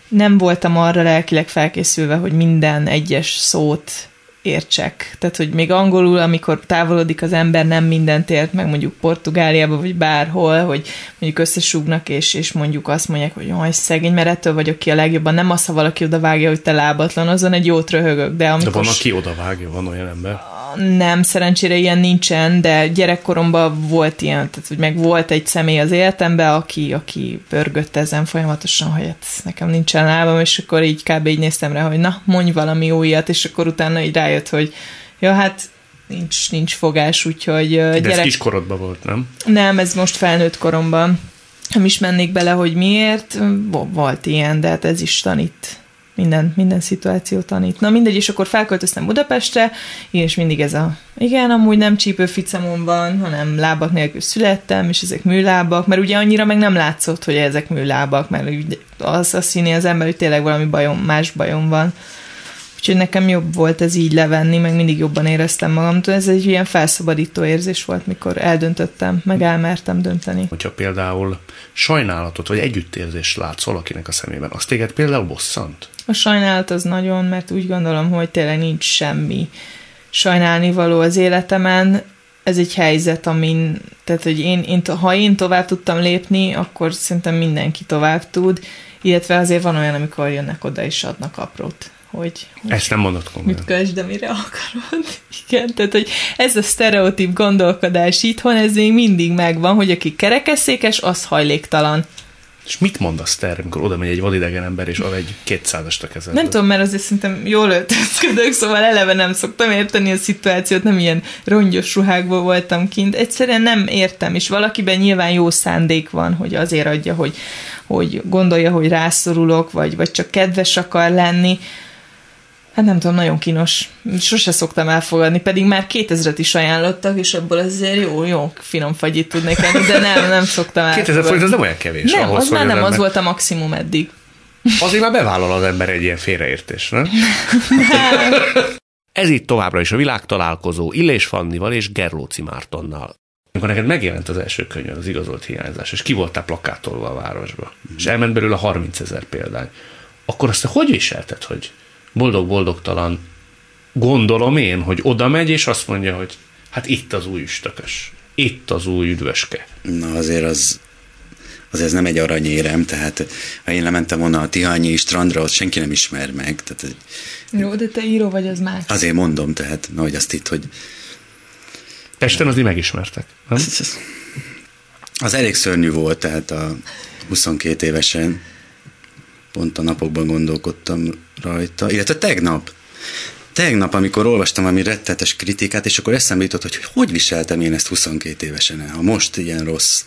nem voltam arra lelkileg felkészülve, hogy minden egyes szót értsek. Tehát, hogy még angolul, amikor távolodik az ember, nem mindent ért meg, mondjuk Portugáliába, vagy bárhol, hogy mondjuk összesúgnak, és, és mondjuk azt mondják, hogy jaj, szegény, mert ettől vagyok ki a legjobban. Nem az, ha valaki oda vágja, hogy te lábatlan, azon egy jót röhögök. De, amikor... de van, aki oda vágja, van olyan ember nem, szerencsére ilyen nincsen, de gyerekkoromban volt ilyen, tehát hogy meg volt egy személy az életemben, aki, aki pörgött ezen folyamatosan, hogy hát nekem nincsen lábam, és akkor így kb. így néztem rá, hogy na, mondj valami újat, és akkor utána így rájött, hogy ja, hát nincs, nincs fogás, úgyhogy De gyerek... ez kiskorodban volt, nem? Nem, ez most felnőtt koromban. Nem is mennék bele, hogy miért, volt ilyen, de hát ez is tanít minden, minden szituáció tanít. Na mindegy, és akkor felköltöztem Budapestre, és mindig ez a, igen, amúgy nem csípőficamon van, hanem lábak nélkül születtem, és ezek műlábak, mert ugye annyira meg nem látszott, hogy ezek műlábak, mert az a színi az ember, hogy tényleg valami bajom, más bajom van. Úgyhogy nekem jobb volt ez így levenni, meg mindig jobban éreztem magam. Ez egy ilyen felszabadító érzés volt, mikor eldöntöttem, meg elmertem dönteni. Hogyha például sajnálatot vagy együttérzést látsz valakinek a szemében, az téged például bosszant? A sajnálat az nagyon, mert úgy gondolom, hogy tényleg nincs semmi sajnálni való az életemen. Ez egy helyzet, amin, tehát hogy én, én, ha én tovább tudtam lépni, akkor szerintem mindenki tovább tud, illetve azért van olyan, amikor jönnek oda és adnak aprót hogy, hogy ezt nem mondod komolyan. Mit kösd, de mire akarod. Igen, tehát, hogy ez a sztereotíp gondolkodás itthon, ez még mindig megvan, hogy aki kerekesszékes, az hajléktalan. És mit mondasz te erre, amikor oda megy egy vadidegen ember, és ad egy kétszázast a kezedbe? Nem tudom, mert azért szerintem jól öltözködök, szóval eleve nem szoktam érteni a szituációt, nem ilyen rongyos ruhákból voltam kint. Egyszerűen nem értem, és valakiben nyilván jó szándék van, hogy azért adja, hogy, hogy gondolja, hogy rászorulok, vagy, vagy csak kedves akar lenni Hát nem tudom, nagyon kínos. Sose szoktam elfogadni, pedig már 2000-et is ajánlottak, és abból azért jó, jó finom fagyit tudnék enni, de nem, nem szoktam elfogadni. 2000 forint az nem olyan kevés. Nem, ahhoz, az már nem, az, az volt a maximum eddig. Azért már bevállal az ember egy ilyen félreértés, nem? Ez itt továbbra is a világtalálkozó Illés Fannival és Gerlóci Mártonnal. Amikor neked megjelent az első könyv, az igazolt hiányzás, és ki voltál plakátolva a városba, és elment belőle 30 ezer példány, akkor azt hogy viselted, hogy boldog-boldogtalan gondolom én, hogy oda megy, és azt mondja, hogy hát itt az új üstökös, itt az új üdvöske. Na azért az, az ez nem egy aranyérem, tehát ha én lementem volna a Tihányi strandra, ott senki nem ismer meg. Tehát, Jó, de te író vagy, az más. Azért mondom, tehát, hogy azt itt, hogy... Pesten azért megismertek, nem? Az, az elég szörnyű volt, tehát a 22 évesen pont a napokban gondolkodtam rajta, illetve tegnap, tegnap, amikor olvastam valami rettetes kritikát, és akkor eszembe jutott, hogy hogy viseltem én ezt 22 évesen, ha most ilyen rossz.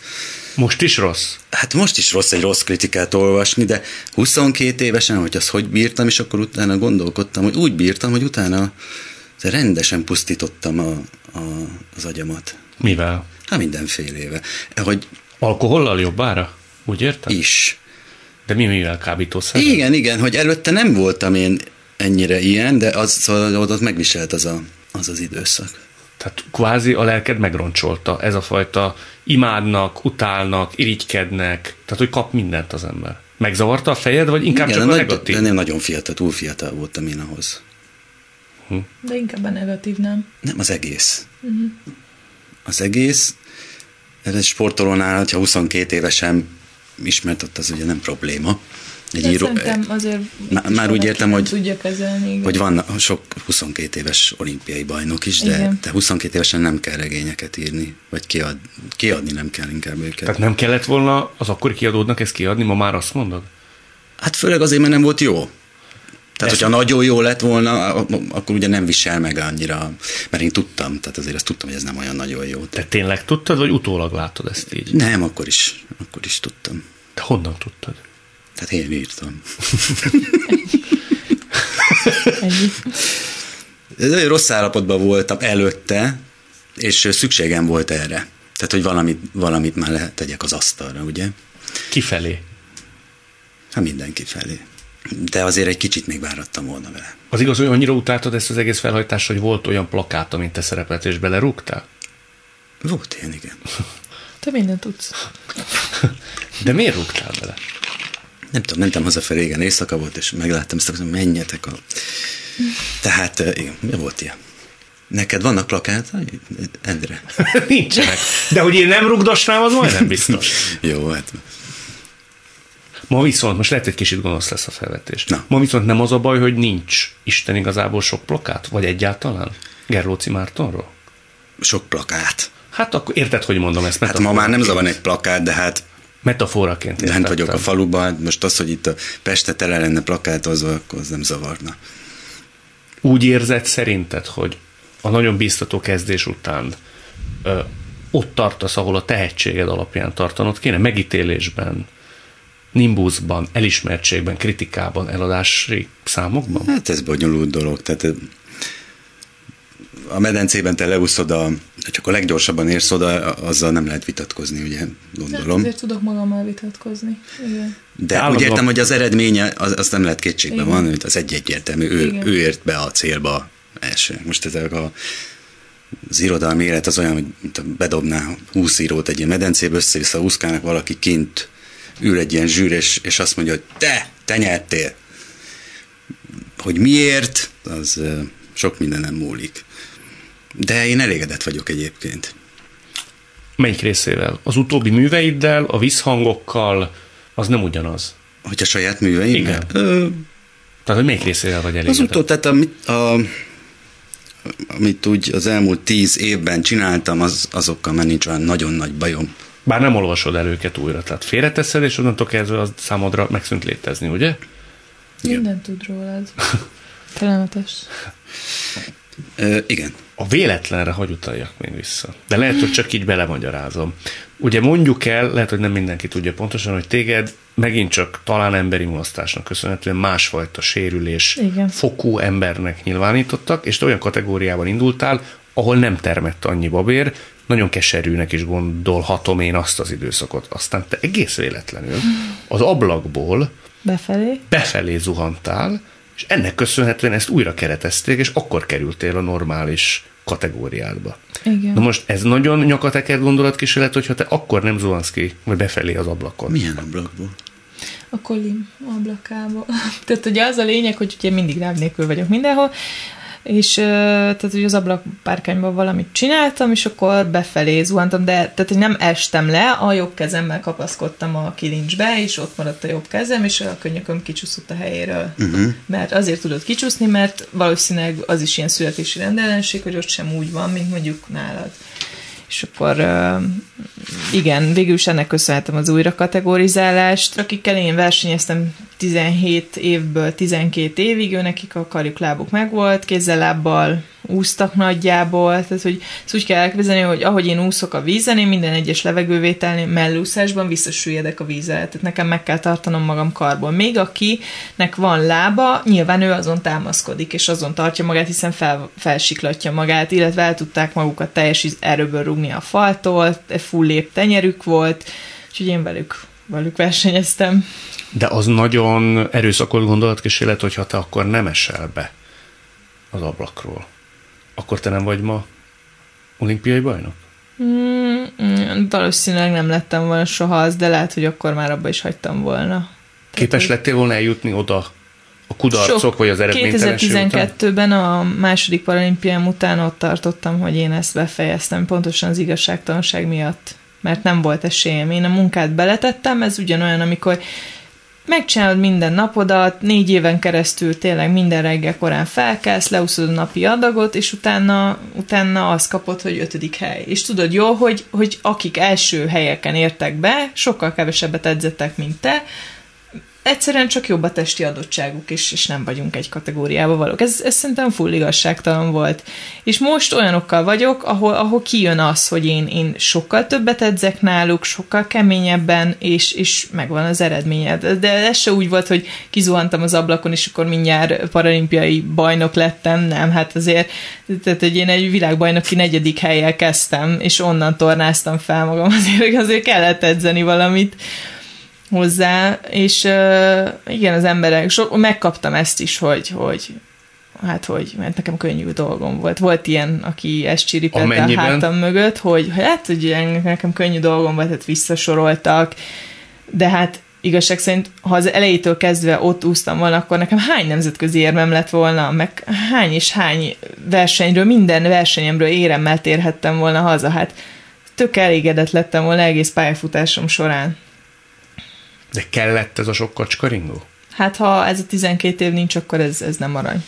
Most is rossz? Hát most is rossz egy rossz kritikát olvasni, de 22 évesen, hogy azt hogy bírtam, és akkor utána gondolkodtam, hogy úgy bírtam, hogy utána rendesen pusztítottam a, a, az agyamat. Mivel? Hát mindenfélével. Hogy Alkohollal jobbára? Úgy értem? Is. De mi mivel kábítószer? Igen, igen, hogy előtte nem voltam én ennyire ilyen, de az, szóval ott megviselt az, a, az az időszak. Tehát kvázi a lelked megroncsolta ez a fajta imádnak, utálnak, irigykednek, tehát hogy kap mindent az ember. Megzavarta a fejed, vagy inkább Igen, csak a negatív? Nem, nagyon fiatal, túl fiatal voltam én ahhoz. Hm. De inkább a negatív, nem? Nem, az egész. Uh-huh. Az egész, ez egy sportolónál, hogyha 22 évesen ismert, ott az ugye nem probléma. Egy író, azért már, már úgy értem, hogy, tudja kezelni, igen. hogy van sok 22 éves olimpiai bajnok is, de, igen. de 22 évesen nem kell regényeket írni, vagy kiad, kiadni nem kell inkább őket. Tehát nem kellett volna az akkori kiadódnak ezt kiadni, ma már azt mondod? Hát főleg azért, mert nem volt jó. Tehát, hogyha nagyon jó lett volna, akkor ugye nem visel meg annyira, mert én tudtam, tehát azért azt tudtam, hogy ez nem olyan nagyon jó. Te tényleg tudtad, vagy utólag látod ezt így? Nem, akkor is, akkor is tudtam. De honnan tudtad? Tehát én írtam. Nagyon rossz állapotban voltam előtte, és szükségem volt erre. Tehát, hogy valamit, valamit már lehet tegyek az asztalra, ugye? Kifelé? Hát mindenki felé. De azért egy kicsit még várattam volna vele. Az igaz, hogy annyira utáltad ezt az egész felhajtást, hogy volt olyan plakát, amint te szerepelt, és belerúgtál? Volt ilyen, igen. Te mindent tudsz. De miért rúgtál bele? Nem tudom, mentem hazafelé, régen éjszaka volt, és megláttam ezt, hogy menjetek a... Tehát, igen, mi volt ilyen? Neked vannak plakát? Endre. Nincsenek. De hogy én nem rugdosnám, az majdnem biztos. Jó, hát Ma viszont, most lehet egy kicsit gonosz lesz a felvetés. Na. Ma viszont nem az a baj, hogy nincs Isten igazából sok plakát? Vagy egyáltalán? Gerlóci Mártonról? Sok plakát. Hát akkor érted, hogy mondom ezt? Hát ma már nem zavar egy plakát, de hát Metaforaként Lent vagyok a faluban, most az, hogy itt a Peste tele lenne plakátozva, akkor az nem zavarna. Úgy érzed szerinted, hogy a nagyon biztató kezdés után ö, ott tartasz, ahol a tehetséged alapján tartanod kéne, megítélésben, nimbuszban, elismertségben, kritikában, eladási számokban? Hát ez bonyolult dolog. Tehát a medencében te leúszod, a, csak a leggyorsabban érsz oda, azzal nem lehet vitatkozni, ugye, gondolom. Hát azért tudok magammal vitatkozni. Igen. De Állandó. úgy értem, hogy az eredménye, az, az nem lehet kétségbe van, hogy az egy egyértelmű, ő, ő ért be a célba első. Most ezek a az irodalmi élet az olyan, hogy mint bedobná 20 írót egy ilyen medencébe, össze-vissza úszkálnak valaki kint ül egy ilyen zsűr, és, és azt mondja, hogy te, te nyertél. Hogy miért, az sok mindenem múlik. De én elégedett vagyok egyébként. Melyik részével? Az utóbbi műveiddel, a visszhangokkal, az nem ugyanaz. Hogy a saját műveimmel? Igen. Ö... Tehát, hogy melyik részével vagy elégedett? Az utó, tehát amit, a, amit úgy az elmúlt tíz évben csináltam, az, azokkal már nincs olyan nagyon nagy bajom. Bár nem olvasod el őket újra, tehát félreteszed, és onnantól kezdve az számodra megszűnt létezni, ugye? Minden tud rólad. Telemetes. igen. A véletlenre hogy utaljak még vissza? De lehet, hogy csak így belemagyarázom. Ugye mondjuk el, lehet, hogy nem mindenki tudja pontosan, hogy téged megint csak talán emberi mulasztásnak köszönhetően másfajta sérülés Igen. fokú embernek nyilvánítottak, és te olyan kategóriában indultál, ahol nem termett annyi babér, nagyon keserűnek is gondolhatom én azt az időszakot. Aztán te egész véletlenül az ablakból befelé, befelé zuhantál, és ennek köszönhetően ezt újra keretezték, és akkor kerültél a normális kategóriádba. Igen. Na most ez nagyon nyakateker gondolatkísérlet, hogyha te akkor nem zuhansz ki, vagy befelé az ablakon. Milyen ablakból? A kolim ablakába. Tehát ugye az a lényeg, hogy ugye mindig ráv nélkül vagyok mindenhol, és tehát, hogy az ablakpárkányban valamit csináltam, és akkor befelé zuhantam, de tehát, hogy nem estem le, a jobb kezemmel kapaszkodtam a kilincsbe, és ott maradt a jobb kezem, és a könnyököm kicsúszott a helyéről. Uh-huh. Mert azért tudod kicsúszni, mert valószínűleg az is ilyen születési rendellenesség, hogy ott sem úgy van, mint mondjuk nálad. És akkor igen, végül is ennek köszönhetem az újra kategorizálást. Akikkel én versenyeztem 17 évből 12 évig, ő nekik a karjuk lábuk megvolt, kézzel lábbal úsztak nagyjából, tehát hogy ezt úgy kell elképzelni, hogy ahogy én úszok a vízen, én minden egyes levegővételnél mellúszásban visszasüllyedek a vízzel, tehát nekem meg kell tartanom magam karból. Még akinek van lába, nyilván ő azon támaszkodik, és azon tartja magát, hiszen fel, felsiklatja magát, illetve el tudták magukat teljes erőből rúgni a faltól, full lép tenyerük volt, úgyhogy én velük, velük versenyeztem. De az nagyon erőszakolt gondolatkísérlet, hogyha te akkor nem esel be az ablakról akkor te nem vagy ma olimpiai bajnok? Mm, mm, valószínűleg nem lettem volna soha az, de lehet, hogy akkor már abba is hagytam volna. Képes lettél volna eljutni oda a kudarcok, sok, vagy az eredménytelenség 2012-ben a második paralimpiám után ott tartottam, hogy én ezt befejeztem, pontosan az igazságtalanság miatt, mert nem volt esélyem. Én a munkát beletettem, ez ugyanolyan, amikor megcsinálod minden napodat, négy éven keresztül tényleg minden reggel korán felkelsz, leúszod a napi adagot, és utána, utána azt kapod, hogy ötödik hely. És tudod jó, hogy, hogy akik első helyeken értek be, sokkal kevesebbet edzettek, mint te, egyszerűen csak jobb a testi adottságuk, és, és nem vagyunk egy kategóriába valók. Ez, ez szerintem full igazságtalan volt. És most olyanokkal vagyok, ahol, ahol kijön az, hogy én, én sokkal többet edzek náluk, sokkal keményebben, és, és megvan az eredménye. De ez se úgy volt, hogy kizuhantam az ablakon, és akkor mindjárt paralimpiai bajnok lettem, nem, hát azért, tehát hogy én egy világbajnoki negyedik helyel kezdtem, és onnan tornáztam fel magam, azért, azért kellett edzeni valamit hozzá, és uh, igen, az emberek, so, megkaptam ezt is, hogy, hogy hát hogy, mert nekem könnyű dolgom volt. Volt ilyen, aki ezt csiripett a hátam mögött, hogy hát, hogy nekem könnyű dolgom volt, hát visszasoroltak, de hát igazság szerint, ha az elejétől kezdve ott úsztam volna, akkor nekem hány nemzetközi érmem lett volna, meg hány és hány versenyről, minden versenyemről éremmel térhettem volna haza, hát tök elégedett lettem volna egész pályafutásom során. De kellett ez a sok kacskaringó? Hát ha ez a 12 év nincs, akkor ez, ez nem arany.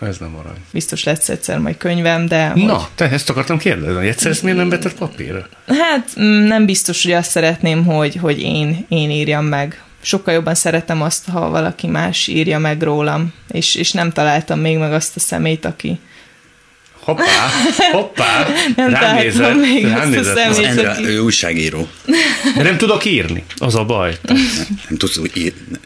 Ez nem arany. Biztos lesz egyszer majd könyvem, de... Na, hogy... te ezt akartam kérdezni, hogy egyszer ezt miért nem vetett papírra? Hát mm, nem biztos, hogy azt szeretném, hogy, hogy én, én írjam meg. Sokkal jobban szeretem azt, ha valaki más írja meg rólam, és, és nem találtam még meg azt a szemét, aki, Hoppá, hoppá, nem rám nézett, még rám nézett. Az Endre, ő újságíró. De nem tudok írni, az a baj. Nem, nem tudsz írni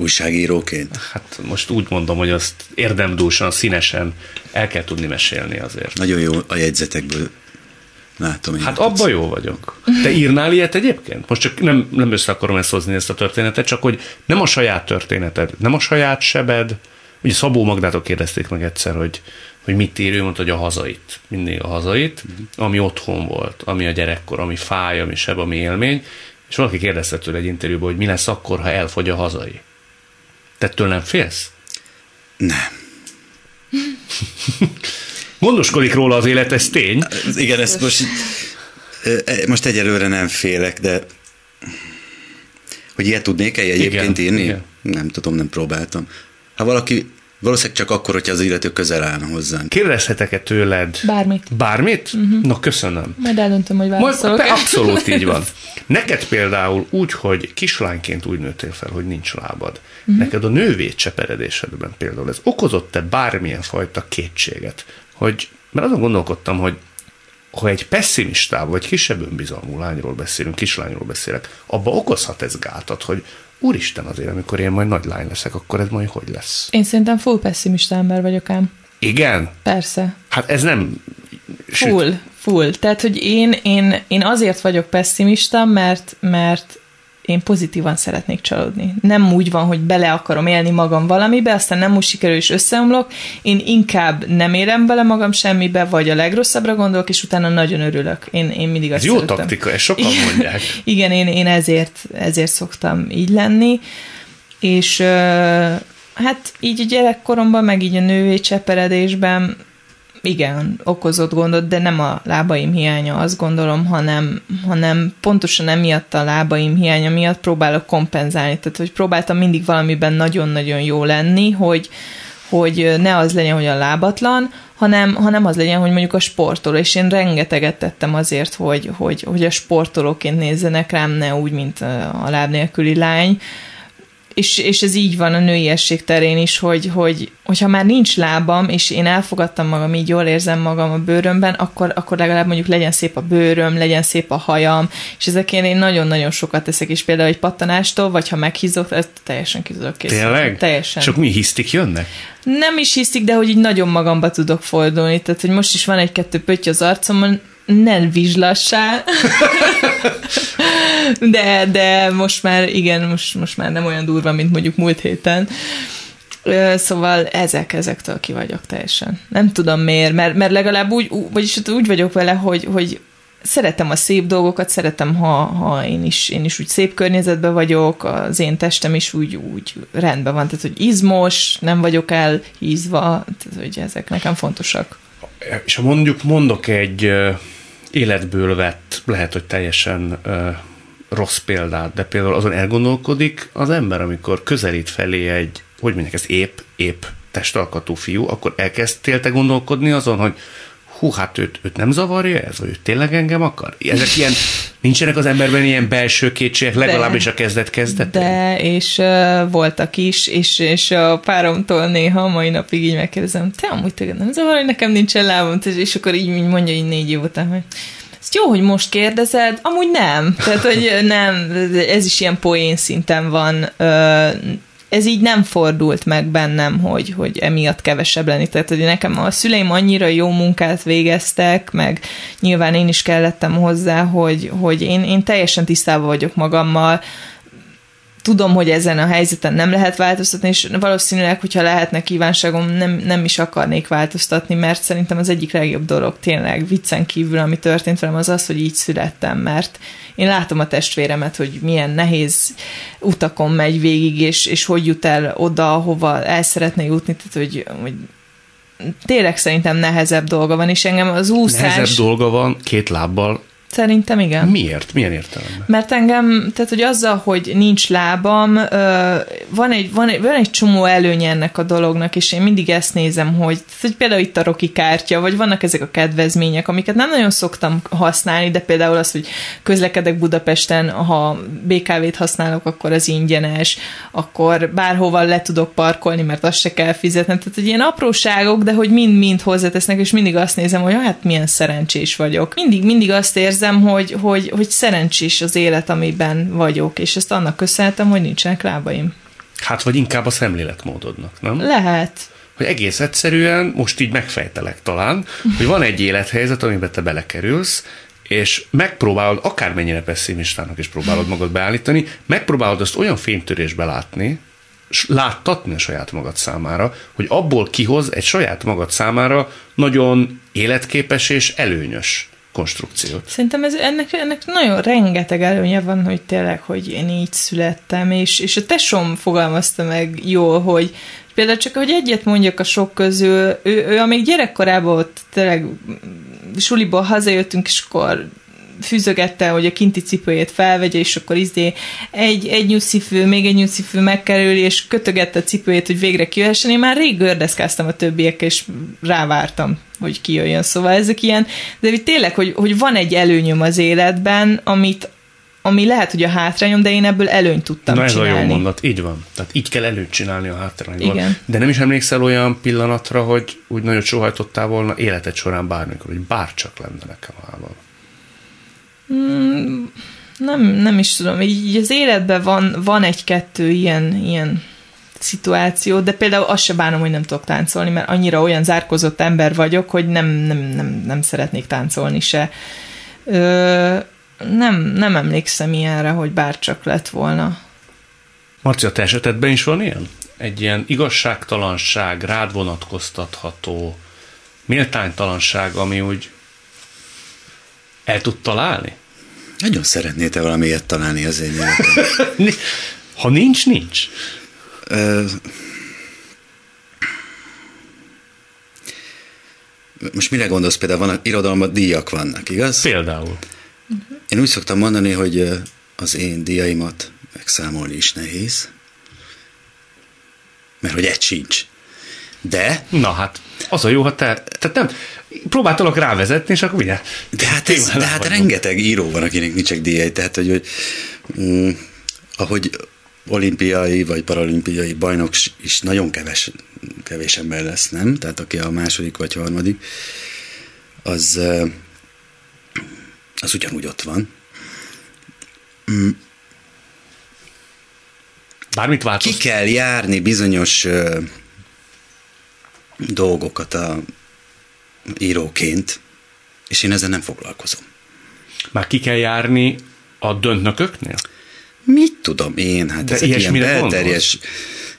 újságíróként? Hát most úgy mondom, hogy azt érdemdúsan, színesen el kell tudni mesélni azért. Nagyon jó a jegyzetekből látom. Én hát abban jó vagyok. Te írnál ilyet egyébként? Most csak nem, nem össze akarom ezt hozni ezt a történetet, csak hogy nem a saját történeted, nem a saját sebed. Ugye Szabó Magdától kérdezték meg egyszer, hogy hogy mit ír, ő mondta, hogy a hazait, mindig a hazait, ami otthon volt, ami a gyerekkor, ami fáj, ami seb, ami élmény, és valaki kérdezte tőle egy interjúban, hogy mi lesz akkor, ha elfogy a hazai. Te tőlem félsz? Nem. Gondoskodik róla az élet, ez tény. Igen, ezt most, most egyelőre nem félek, de hogy ilyet tudnék-e egyébként igen, írni? Igen. Nem tudom, nem próbáltam. Ha valaki Valószínűleg csak akkor, hogyha az illető közel állna hozzánk. Kérdezhetek-e tőled? Bármit. Bármit? Uh-huh. Na, köszönöm. Majd eldöntöm, hogy válaszolok. Majd, abszolút így van. Neked például úgy, hogy kislányként úgy nőttél fel, hogy nincs lábad. Uh-huh. Neked a nővét cseperedésedben például ez okozott-e bármilyen fajta kétséget? Hogy, mert azon gondolkodtam, hogy ha egy pessimistább vagy kisebb önbizalmú lányról beszélünk, kislányról beszélek, abba okozhat ez gátat, hogy úristen azért, amikor én majd nagy lány leszek, akkor ez majd hogy lesz? Én szerintem full pessimista ember vagyok ám. Igen? Persze. Hát ez nem... Full, full. Tehát, hogy én, én, én azért vagyok pessimista, mert, mert én pozitívan szeretnék csalódni. Nem úgy van, hogy bele akarom élni magam valamibe, aztán nem úgy sikerül és összeomlok, én inkább nem érem bele magam semmibe, vagy a legrosszabbra gondolok, és utána nagyon örülök. Én, én mindig azt Ez jó szeretem. taktika, ezt sokan mondják. Igen, én, én ezért, ezért szoktam így lenni, és hát így a gyerekkoromban, meg így a nővé cseperedésben igen, okozott gondot, de nem a lábaim hiánya, azt gondolom, hanem, hanem pontosan emiatt a lábaim hiánya miatt próbálok kompenzálni. Tehát, hogy próbáltam mindig valamiben nagyon-nagyon jó lenni, hogy, hogy ne az legyen, hogy a lábatlan, hanem, hanem az legyen, hogy mondjuk a sportoló, és én rengeteget tettem azért, hogy, hogy, hogy a sportolóként nézzenek rám, ne úgy, mint a láb nélküli lány, és, és ez így van a nőiesség terén is, hogy, hogy, hogyha már nincs lábam, és én elfogadtam magam, így jól érzem magam a bőrömben, akkor, akkor legalább mondjuk legyen szép a bőröm, legyen szép a hajam, és ezekért én nagyon-nagyon sokat teszek, és például egy pattanástól, vagy ha meghízok, ez teljesen kizolok kész. Tényleg? Teljesen. Csak mi hisztik jönnek? Nem is hisztik, de hogy így nagyon magamba tudok fordulni. Tehát, hogy most is van egy-kettő pötty az arcomon, nem vizslassá. de, de most már, igen, most, most már nem olyan durva, mint mondjuk múlt héten. Szóval ezek, ezektől ki vagyok teljesen. Nem tudom miért, mert, mert legalább úgy, vagyis úgy vagyok vele, hogy, hogy szeretem a szép dolgokat, szeretem, ha, ha én, is, én is úgy szép környezetben vagyok, az én testem is úgy, úgy rendben van, tehát hogy izmos, nem vagyok elhízva, tehát hogy ezek nekem fontosak. És ha mondjuk mondok egy életből vett, lehet, hogy teljesen rossz példát, de például azon elgondolkodik az ember, amikor közelít felé egy, hogy mondják, ez épp, épp testalkatú fiú, akkor elkezdtél te gondolkodni azon, hogy hú, hát őt, őt nem zavarja ez, vagy ő tényleg engem akar? Ezek ilyen, nincsenek az emberben ilyen belső kétségek, legalábbis a kezdet kezdet. De, és uh, voltak is, és, és a páromtól néha mai napig így megkérdezem, te amúgy téged nem zavar, hogy nekem nincsen lábam, és akkor így mondja így négy év után, hogy ezt jó, hogy most kérdezed, amúgy nem. Tehát, hogy nem, ez is ilyen poén szinten van ez így nem fordult meg bennem, hogy, hogy emiatt kevesebb lenni. Tehát, hogy nekem a szüleim annyira jó munkát végeztek, meg nyilván én is kellettem hozzá, hogy, hogy én, én teljesen tisztában vagyok magammal, tudom, hogy ezen a helyzeten nem lehet változtatni, és valószínűleg, hogyha lehetne kívánságom, nem, nem is akarnék változtatni, mert szerintem az egyik legjobb dolog tényleg viccen kívül, ami történt velem, az az, hogy így születtem, mert én látom a testvéremet, hogy milyen nehéz utakon megy végig, és, és hogy jut el oda, ahova el szeretne jutni, tehát hogy, hogy tényleg szerintem nehezebb dolga van, és engem az úszás... Nehezebb dolga van két lábbal Szerintem igen. Miért? Milyen értelemben? Mert engem, tehát hogy azzal, hogy nincs lábam, van egy, van egy, van egy csomó előnye ennek a dolognak, és én mindig ezt nézem, hogy, hogy például itt a Roki kártya, vagy vannak ezek a kedvezmények, amiket nem nagyon szoktam használni, de például az, hogy közlekedek Budapesten, ha BKV-t használok, akkor az ingyenes, akkor bárhova le tudok parkolni, mert azt se kell fizetnem. Tehát, hogy ilyen apróságok, de hogy mind-mind hozzátesznek, és mindig azt nézem, hogy hát milyen szerencsés vagyok. Mindig, mindig azt érzem, érzem, hogy, hogy, hogy szerencsés az élet, amiben vagyok, és ezt annak köszönhetem, hogy nincsenek lábaim. Hát, vagy inkább a szemléletmódodnak, nem? Lehet. Hogy egész egyszerűen, most így megfejtelek talán, hogy van egy élethelyzet, amiben te belekerülsz, és megpróbálod, akármennyire pessimistának is próbálod magad beállítani, megpróbálod azt olyan fénytörésbe látni, láttatni a saját magad számára, hogy abból kihoz egy saját magad számára nagyon életképes és előnyös konstrukciót. Szerintem ez, ennek, ennek nagyon rengeteg előnye van, hogy tényleg, hogy én így születtem, és, és a tesom fogalmazta meg jól, hogy például csak, hogy egyet mondjak a sok közül, ő, ő amíg gyerekkorában ott tényleg suliból hazajöttünk, és akkor fűzögette, hogy a kinti cipőjét felvegye, és akkor izé egy, egy nyuszifő, még egy nyuszifő megkerül, és kötögette a cipőjét, hogy végre kijöhessen. Én már rég gördeszkáztam a többiek, és rávártam, hogy kijöjjön. Szóval ezek ilyen, de tényleg, hogy, hogy van egy előnyöm az életben, amit ami lehet, hogy a hátrányom, de én ebből előnyt tudtam Na ez csinálni. a jó mondat, így van. Tehát így kell előnyt csinálni a hátrányból. Igen. De nem is emlékszel olyan pillanatra, hogy úgy nagyon sóhajtottál volna életed során bármikor, hogy bárcsak lenne nekem lábam. Mm, nem, nem is tudom, így az életben van, van egy-kettő ilyen, ilyen szituáció, de például azt se bánom, hogy nem tudok táncolni, mert annyira olyan zárkozott ember vagyok, hogy nem, nem, nem, nem szeretnék táncolni se. Ö, nem, nem emlékszem ilyenre, hogy bárcsak lett volna. Marci, a te esetedben is van ilyen? Egy ilyen igazságtalanság, rád vonatkoztatható méltánytalanság, ami úgy el tud találni? Nagyon szeretnél te valami ilyet találni az én Ha nincs, nincs. most mire gondolsz például? Vannak irodalmat díjak vannak, igaz? Például. Én úgy szoktam mondani, hogy az én díjaimat megszámolni is nehéz, mert hogy egy sincs. De... Na hát, az a jó, ha te... Tehát nem, próbáltalak rávezetni, és akkor ugye... De hát, ez, de hát rengeteg író van, akinek nincsek díjai, tehát hogy, hogy mm, ahogy olimpiai vagy paralimpiai bajnok is nagyon keves, kevés ember lesz, nem? Tehát aki a második vagy harmadik, az, az ugyanúgy ott van. Mm. Bármit változ. Ki kell járni bizonyos dolgokat a íróként, és én ezzel nem foglalkozom. Már ki kell járni a döntnököknél? Mit tudom én? Hát De ezek ilyen belterjes...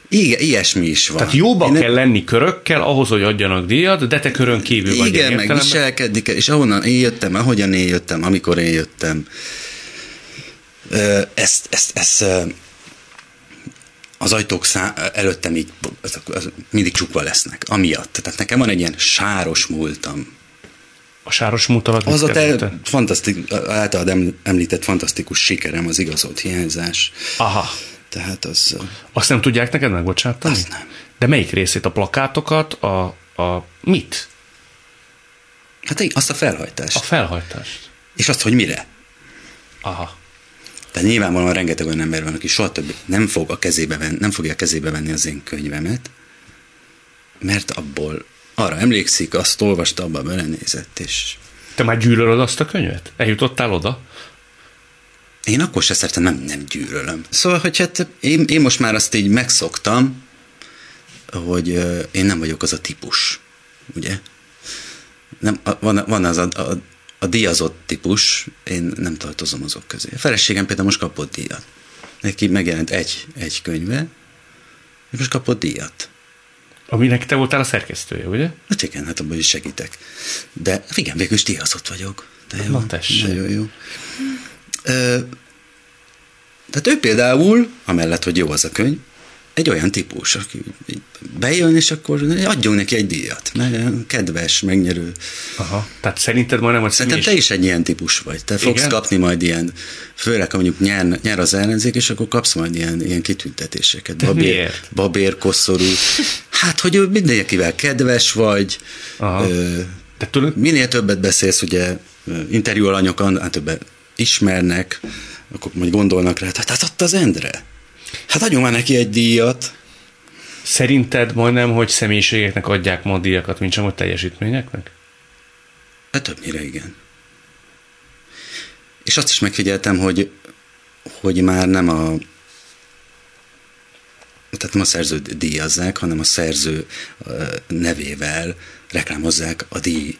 Igen, ilyesmi is van. Tehát jóba én kell lenni körökkel ahhoz, hogy adjanak díjat, de te körön kívül igen, vagy. Igen, meg viselkedni kell, és ahonnan én jöttem, ahogyan én jöttem, amikor én jöttem. Ezt, ezt, ezt az ajtók szá- előttem így mindig csukva lesznek, amiatt. Tehát nekem van egy ilyen sáros múltam. A sáros múlt alatt Az a te fantasztik, általad említett fantasztikus sikerem, az igazolt hiányzás. Aha. Tehát az... Azt nem tudják neked megbocsátani? Azt nem. De melyik részét? A plakátokat? A, a mit? Hát azt a felhajtást. A felhajtást. És azt, hogy mire. Aha. Tehát nyilvánvalóan rengeteg olyan ember van, aki soha többé nem, fog a kezébe venni, nem fogja a kezébe venni az én könyvemet, mert abból arra emlékszik, azt olvasta, abba belenézett, és... Te már gyűlölöd azt a könyvet? Eljutottál oda? Én akkor se szeretem, nem, nem gyűlölöm. Szóval, hogy hát én, én most már azt így megszoktam, hogy én nem vagyok az a típus, ugye? Nem, van, van az a, a, a díjazott típus, én nem tartozom azok közé. A feleségem például most kapott díjat. Neki megjelent egy, egy könyve, és most kapott díjat. Aminek te voltál a szerkesztője, ugye? Hát igen, hát abban is segítek. De igen, végül is díjazott vagyok. De jó, Na tessék. Nagyon jó. Ö, tehát ő például, amellett, hogy jó az a könyv, egy olyan típus, aki bejön, és akkor adjunk neki egy díjat, mert kedves, megnyerő. Aha, tehát szerinted majdnem, hogy Szerintem te is egy ilyen típus vagy. Te fogsz Igen? kapni majd ilyen, főleg ha mondjuk nyer, nyer az ellenzék, és akkor kapsz majd ilyen, ilyen kitüntetéseket. De babér, miért? Babér, koszorú. Hát, hogy mindenkivel kedves vagy, Aha. Ö, De minél többet beszélsz, ugye interjú alanyok, hát többet ismernek, akkor majd gondolnak rá, hát, hát ott az Endre. Hát adjunk már neki egy díjat. Szerinted majdnem, hogy személyiségeknek adják ma díjakat, mint sem hogy teljesítményeknek? Hát többnyire igen. És azt is megfigyeltem, hogy, hogy már nem a tehát nem a szerző díjazzák, hanem a szerző nevével reklámozzák a, díj,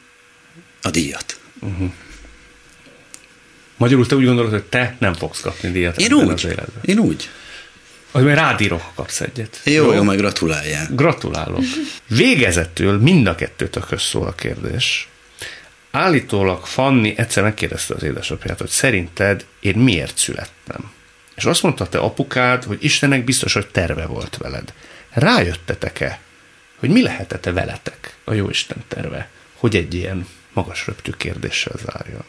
a díjat. Uh-huh. Magyarul te úgy gondolod, hogy te nem fogsz kapni díjat én úgy, az életben. Én úgy. Hogy majd rádírok, ha kapsz egyet. Jó, jó, jó majd gratulálják. Gratulálok. Végezetül mind a kettőtökhöz szól a kérdés. Állítólag Fanni egyszer megkérdezte az édesapját, hogy szerinted én miért születtem? És azt mondta te apukád, hogy Istennek biztos, hogy terve volt veled. Rájöttetek-e, hogy mi lehetett -e veletek a Jóisten terve, hogy egy ilyen magas röptű kérdéssel zárjon?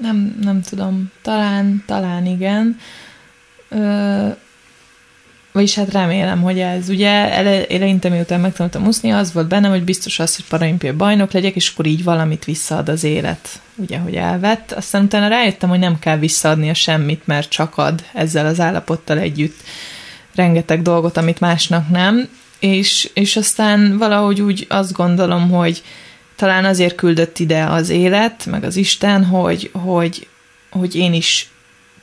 Nem, nem tudom, talán, talán igen. Ö, vagyis hát remélem, hogy ez. Ugye ele, eleinte, miután megtanultam úszni, az volt bennem, hogy biztos az, hogy paralimpiai bajnok legyek, és akkor így valamit visszaad az élet, ugye, hogy elvett. Aztán utána rájöttem, hogy nem kell visszaadni a semmit, mert csak ad ezzel az állapottal együtt rengeteg dolgot, amit másnak nem. És, és aztán valahogy úgy azt gondolom, hogy, talán azért küldött ide az élet, meg az Isten, hogy, hogy, hogy én is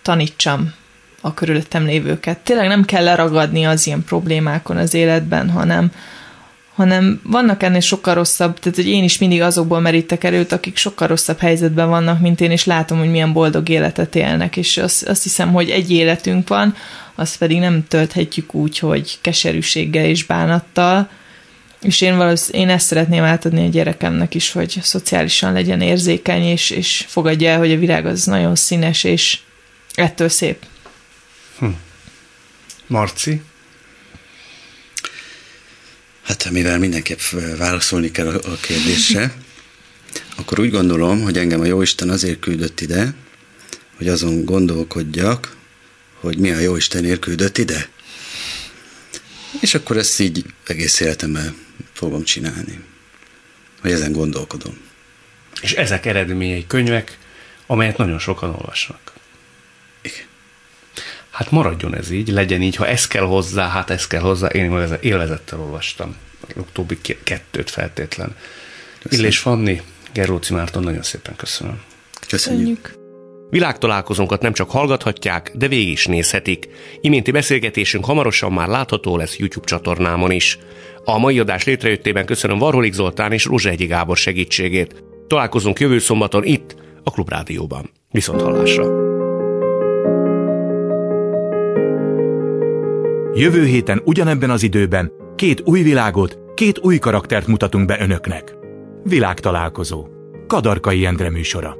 tanítsam a körülöttem lévőket. Tényleg nem kell leragadni az ilyen problémákon az életben, hanem, hanem vannak ennél sokkal rosszabb, tehát hogy én is mindig azokból merítek erőt, akik sokkal rosszabb helyzetben vannak, mint én, és látom, hogy milyen boldog életet élnek, és azt, azt hiszem, hogy egy életünk van, azt pedig nem tölthetjük úgy, hogy keserűséggel és bánattal, és én valószínűleg én ezt szeretném átadni a gyerekemnek is, hogy szociálisan legyen érzékeny, és, és fogadja el, hogy a virág az nagyon színes, és ettől szép. Hm. Marci? Hát mivel mindenképp válaszolni kell a kérdésre, akkor úgy gondolom, hogy engem a Jóisten azért küldött ide, hogy azon gondolkodjak, hogy mi a Jóistenért küldött ide. És akkor ezt így egész életemben fogom csinálni. Hogy ezen gondolkodom. És ezek eredményei könyvek, amelyet nagyon sokan olvasnak. Igen. Hát maradjon ez így, legyen így, ha ez kell hozzá, hát ez kell hozzá. Én élvezettel olvastam. Utóbbi kettőt feltétlen. Köszönöm. Illés Fanni, Geróci Márton, nagyon szépen köszönöm. Köszönjük. Köszönjük. Világtalálkozónkat nem csak hallgathatják, de végig is nézhetik. Iménti beszélgetésünk hamarosan már látható lesz YouTube csatornámon is. A mai adás létrejöttében köszönöm Varholik Zoltán és Egyi Gábor segítségét. Találkozunk jövő szombaton itt, a Klubrádióban. Viszont hallásra! Jövő héten ugyanebben az időben két új világot, két új karaktert mutatunk be önöknek. Világtalálkozó. Kadarkai Endre műsora.